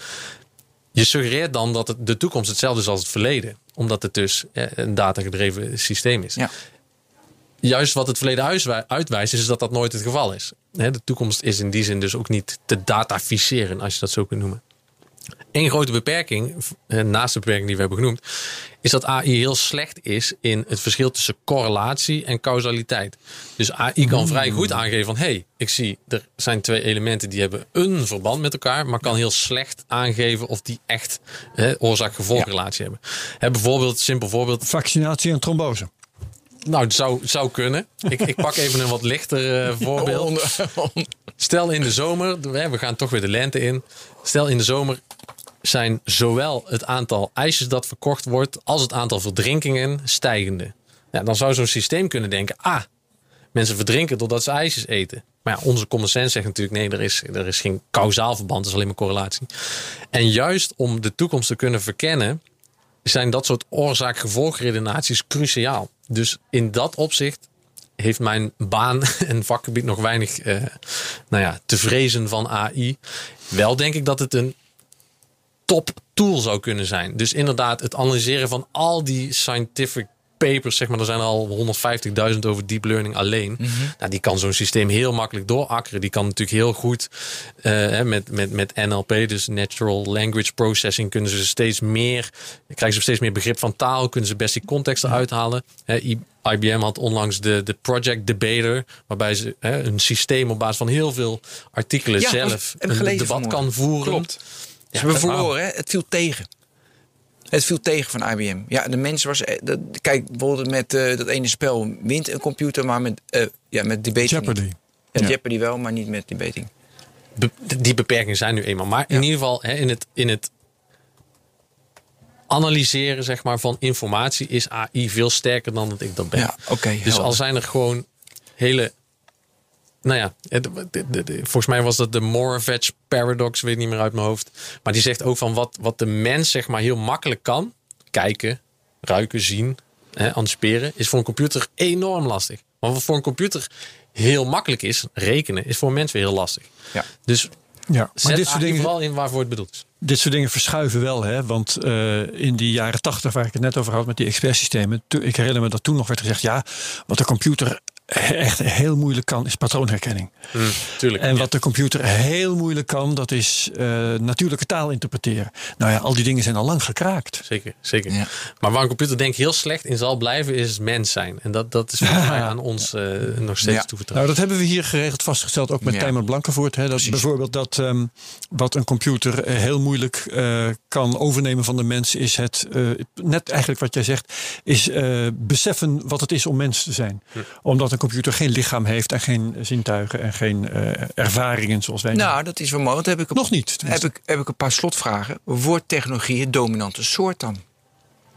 Je suggereert dan dat het, de toekomst hetzelfde is als het verleden. Omdat het dus eh, een datagedreven systeem is. Ja. Juist wat het verleden uitwij- uitwijst, is dat dat nooit het geval is. De toekomst is in die zin dus ook niet te dataficeren, als je dat zo kunt noemen. Eén grote beperking, naast de beperking die we hebben genoemd, is dat AI heel slecht is in het verschil tussen correlatie en causaliteit. Dus AI kan vrij goed aangeven van, hé, hey, ik zie er zijn twee elementen die hebben een verband met elkaar, maar kan heel slecht aangeven of die echt oorzaak-gevolgrelatie hebben. Hè, bijvoorbeeld, simpel voorbeeld, Vaccinatie en trombose. Nou, het zou, zou kunnen. Ik, ik pak even een wat lichter eh, voorbeeld. Stel in de zomer, we gaan toch weer de lente in. Stel in de zomer zijn zowel het aantal ijsjes dat verkocht wordt als het aantal verdrinkingen stijgende. Ja, dan zou zo'n systeem kunnen denken: ah, mensen verdrinken doordat ze ijsjes eten. Maar ja, onze common sense zegt natuurlijk: nee, er is, er is geen kausaal verband, het is alleen maar correlatie. En juist om de toekomst te kunnen verkennen, zijn dat soort oorzaak-gevolgredenaties cruciaal. Dus in dat opzicht heeft mijn baan [laughs] en vakgebied nog weinig eh, nou ja, te vrezen van AI. Wel denk ik dat het een top tool zou kunnen zijn. Dus inderdaad, het analyseren van al die scientific papers, zeg maar, er zijn al 150.000 over deep learning alleen. nou, die kan zo'n systeem heel makkelijk doorakkeren. Die kan natuurlijk heel goed hè, met, met, met NLP, dus Natural Language Processing, kunnen ze steeds meer, krijgen ze steeds meer begrip van taal, kunnen ze best die context eruit halen. Hè, I- IBM had onlangs de, de Project Debater, waarbij ze hè, een systeem op basis van heel veel artikelen Ja, zelf een debat kan voeren. Klopt. Ze Ja, hebben verloren, hè? Het viel tegen. Het viel tegen van IBM. Ja, de mens was. eh, Dat, kijk, bijvoorbeeld met eh, dat ene spel wint een computer, maar met, eh, ja, met debating. Jeopardy. niet. Ja, Ja. Jeopardy wel, maar niet met debating. Be- die beperkingen zijn nu eenmaal. Maar in ieder geval hè, in, het, in het analyseren zeg maar, van informatie is AI veel sterker dan dat ik dat ben. Ja, oké, dus helder. al zijn er gewoon hele. Nou ja, het- volgens mij was dat de Moravec paradox, weet niet meer uit mijn hoofd. Maar die zegt ook van wat, wat de mens zeg maar heel makkelijk kan, kijken, ruiken, zien, hè, anticiperen, is voor een computer enorm lastig. Maar wat voor een computer heel makkelijk is, rekenen, is voor een mens weer heel lastig. Ja. Dus Ja, maar Zet dit soort, dingen, vooral in waarvoor het bedoeld is. dit soort dingen verschuiven wel. Hè? Want eh, in die jaren tachtig, waar ik het net over had met die expertsystemen. Ik herinner me dat toen nog werd gezegd: ja, wat de computer echt heel moeilijk kan, is patroonherkenning. Tuurlijk. En wat de computer heel moeilijk kan, dat is eh, natuurlijke taal interpreteren. Nou ja, al die dingen zijn al lang gekraakt. Zeker, zeker. Ja. Maar waar een computer denk ik heel slecht in zal blijven, is mens zijn. En dat, dat is volgens mij [laughs] aan ons eh, nog steeds Ja. toevertrouwd. Nou, dat hebben we hier geregeld vastgesteld, ook met Ja. Tijmen Blankenvoort. Hè, dat bijvoorbeeld dat ehm, wat een computer eh, heel moeilijk eh, kan overnemen van de mens, is het, eh, net eigenlijk wat jij zegt, is eh, beseffen wat het is om mens te zijn. Omdat een computer geen lichaam heeft en geen zintuigen en geen eh, ervaringen zoals wij. Nou, dat is wel mooi. Want heb ik een, Nog niet, Heb ik, heb ik een paar slotvragen. Wordt technologie het dominante soort dan?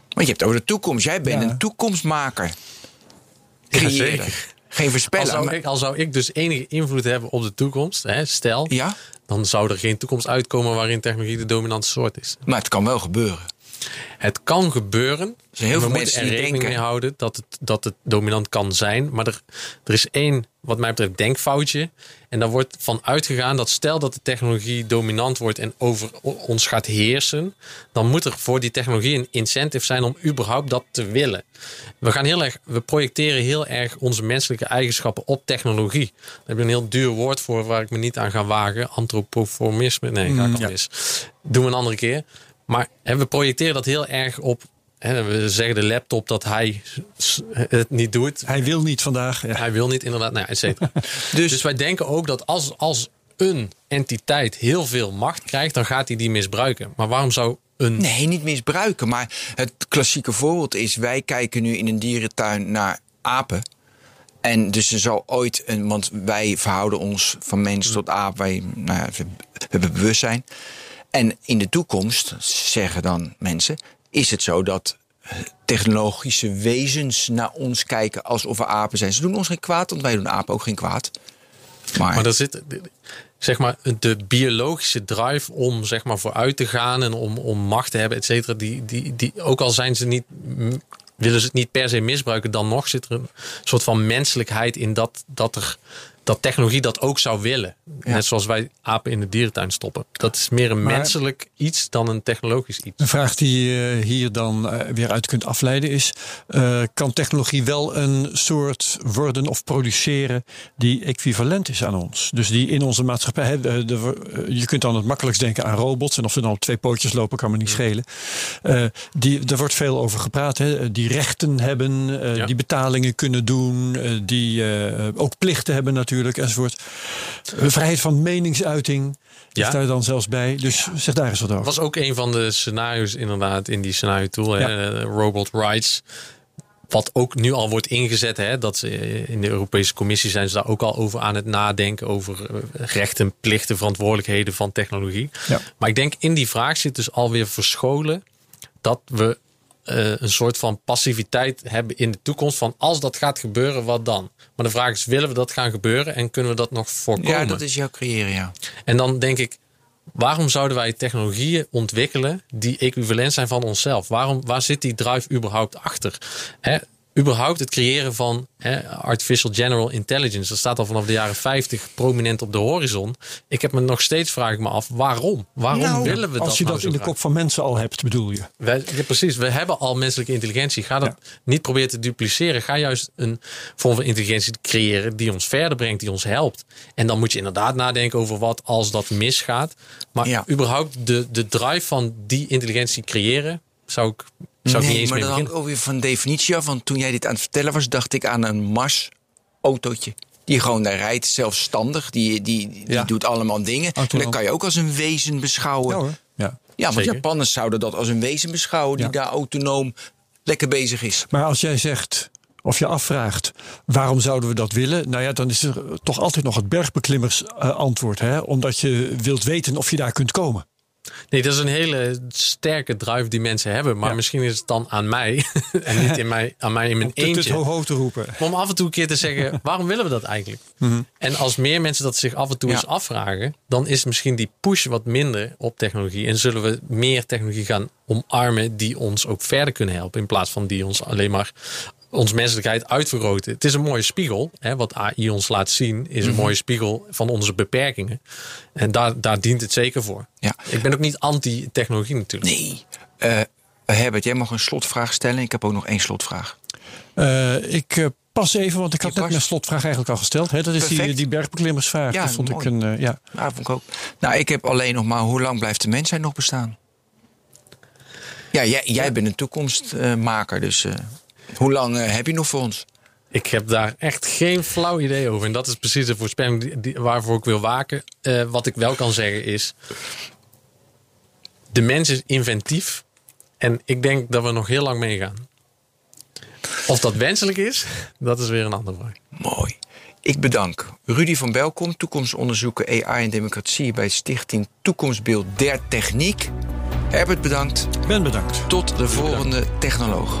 Want je hebt het over de toekomst. Jij bent Ja. een toekomstmaker. Ja, Creëren. zeker. Geen Al voorspeller. zou, maar- ik, al zou ik dus enige invloed hebben op de toekomst, hè, stel, Ja, dan zou er geen toekomst uitkomen waarin technologie de dominante soort is. maar het kan wel gebeuren. Het kan gebeuren. heel veel we mensen moeten er rekening denken- mee houden dat het, dat het dominant kan zijn. Maar er, er is één, wat mij betreft, denkfoutje. En daar wordt van uitgegaan dat stel dat de technologie dominant wordt en over ons gaat heersen. Dan moet er voor die technologie een incentive zijn om überhaupt dat te willen. We, gaan heel erg, we projecteren heel erg onze menselijke eigenschappen op technologie. Daar heb je een heel duur woord voor waar ik me niet aan ga wagen. Antropoformisme. Nee, ga ik al mis. Doen we een andere keer. Maar hè, we projecteren dat heel erg op. Hè, we zeggen de laptop dat hij het niet doet. Hij wil niet vandaag. Ja. Hij wil niet inderdaad, nou et cetera. [laughs] Dus, dus wij denken ook dat als, als een entiteit heel veel macht krijgt, dan gaat hij die misbruiken. Maar waarom zou een. nee, niet misbruiken. Maar het klassieke voorbeeld is... wij kijken nu in een dierentuin naar apen. En dus er zal ooit een... Want wij verhouden ons van mens tot aap. Wij nou ja, we we hebben bewustzijn. En in de toekomst, zeggen dan mensen... is het zo dat eh, technologische wezens naar ons kijken alsof we apen zijn. Ze doen ons geen kwaad, want wij doen apen ook geen kwaad. Maar, Maar zit. Zeg maar, de biologische drive om zeg maar, vooruit te gaan en om, om macht te hebben, et cetera. Die, die, die, ook al zijn ze niet, willen ze het niet per se misbruiken, dan nog zit er een soort van menselijkheid in dat, dat, er, dat technologie dat ook zou willen. Net zoals wij apen in de dierentuin stoppen. Dat is meer een Maar- menselijk iets dan een technologisch iets. Een vraag die je hier dan eh, weer uit kunt afleiden is: eh, kan technologie wel een soort worden of produceren die equivalent is aan ons? Dus die in onze maatschappij. de- de- eh, je kunt dan het makkelijkst denken aan robots en of ze dan op twee pootjes lopen, kan me niet schelen. Die, er wordt veel over gepraat, hè, die rechten hebben, Ja. die betalingen kunnen doen, die ook plichten hebben natuurlijk, enzovoort. Eh, vrijheid van meningsuiting. Ja. Is daar dan zelfs bij. Dus zeg daar eens wat over. was ook een van de scenario's inderdaad in die scenario tool, hè, eh, Robot Rights. Wat ook nu al wordt ingezet, hè, dat ze eh, in de Europese Commissie zijn ze daar ook al over aan het nadenken over rechten, plichten, verantwoordelijkheden van technologie. Ja. Maar ik denk in die vraag zit dus alweer verscholen dat we eh, een soort van passiviteit hebben in de toekomst van als dat gaat gebeuren, wat dan? Maar de vraag is, willen we dat gaan gebeuren en kunnen we dat nog voorkomen? ja, dat is jouw creëren, ja. En dan denk ik, waarom zouden wij technologieën ontwikkelen die equivalent zijn van onszelf? Waarom, waar zit die drive überhaupt achter? Hè, überhaupt het creëren van hè, artificial general intelligence. Dat staat al vanaf de jaren 50 prominent op de horizon. Ik heb me nog steeds, vraag ik me af, waarom? Waarom Nou, willen we dat Als je nou dat in de kop van mensen al hebt, bedoel je? Wij, ja, precies, we hebben al menselijke intelligentie. Ga dat niet proberen te dupliceren. Ga juist een vorm van intelligentie creëren die ons verder brengt, die ons helpt. En dan moet je inderdaad nadenken over wat als dat misgaat. Maar Ja. überhaupt de, de drive van die intelligentie creëren, zou ik, zou ik niet nee, eens maar dat hangt ook weer van definitie af. Want toen jij dit aan het vertellen was, dacht ik aan een Mars-autootje. Die gewoon daar rijdt, zelfstandig. Die, die, die Ja. doet allemaal dingen. En Autonoom. dat kan je ook als een wezen beschouwen. Ja hoor. Ja. Ja, want. Japanners zouden dat als een wezen beschouwen die Ja. daar autonoom lekker bezig is. Maar als jij zegt, of je afvraagt, waarom zouden we dat willen? Nou ja, dan is er toch altijd nog het bergbeklimmers eh, antwoord. Hè? Omdat je wilt weten of je daar kunt komen. Nee, dat is een hele sterke drive die mensen hebben. Maar Ja. misschien is het dan aan mij [laughs] en niet in mij, aan mij in mijn Te, te eentje. ho ho te roepen. Om af en toe een keer te zeggen, [laughs] waarom willen we dat eigenlijk? En als meer mensen dat zich af en toe Ja. eens afvragen, dan is misschien die push wat minder op technologie. En zullen we meer technologie gaan omarmen die ons ook verder kunnen helpen. In plaats van die ons alleen maar ons menselijkheid uitvergroten. Het is een mooie spiegel. Hè, wat AI ons laat zien, is een mooie spiegel van onze beperkingen. En daar, daar dient het zeker voor. Ja. Ik ben ook niet anti-technologie natuurlijk. Nee. Eh Herbert, jij mag een slotvraag stellen. Ik heb ook nog één slotvraag. Eh, ik eh, pas even, want ik had Je net past. mijn slotvraag eigenlijk al gesteld. Hè? Dat is die, Perfect. die bergbeklimmersvraag. Ja, dat vond mooi. ik een. eh, ja. Nou, vond ik ook. Nou, ik heb alleen nog maar hoe lang blijft de mensheid nog bestaan? Ja, jij, jij bent een toekomstmaker, dus eh, hoe lang eh, heb je nog voor ons? Ik heb daar echt geen flauw idee over. En dat is precies de voorspelling die, die- waarvoor ik wil waken. Eh, wat ik wel kan zeggen is... De mens is inventief. En ik denk dat we nog heel lang meegaan. Of dat wenselijk is, dat is weer een andere vraag. Mooi. Ik bedank Rudy van Belkom, toekomstonderzoeker AI en democratie bij Stichting Toekomstbeeld der Techniek. Herbert bedankt. Ben bedankt. Tot de volgende technoloog.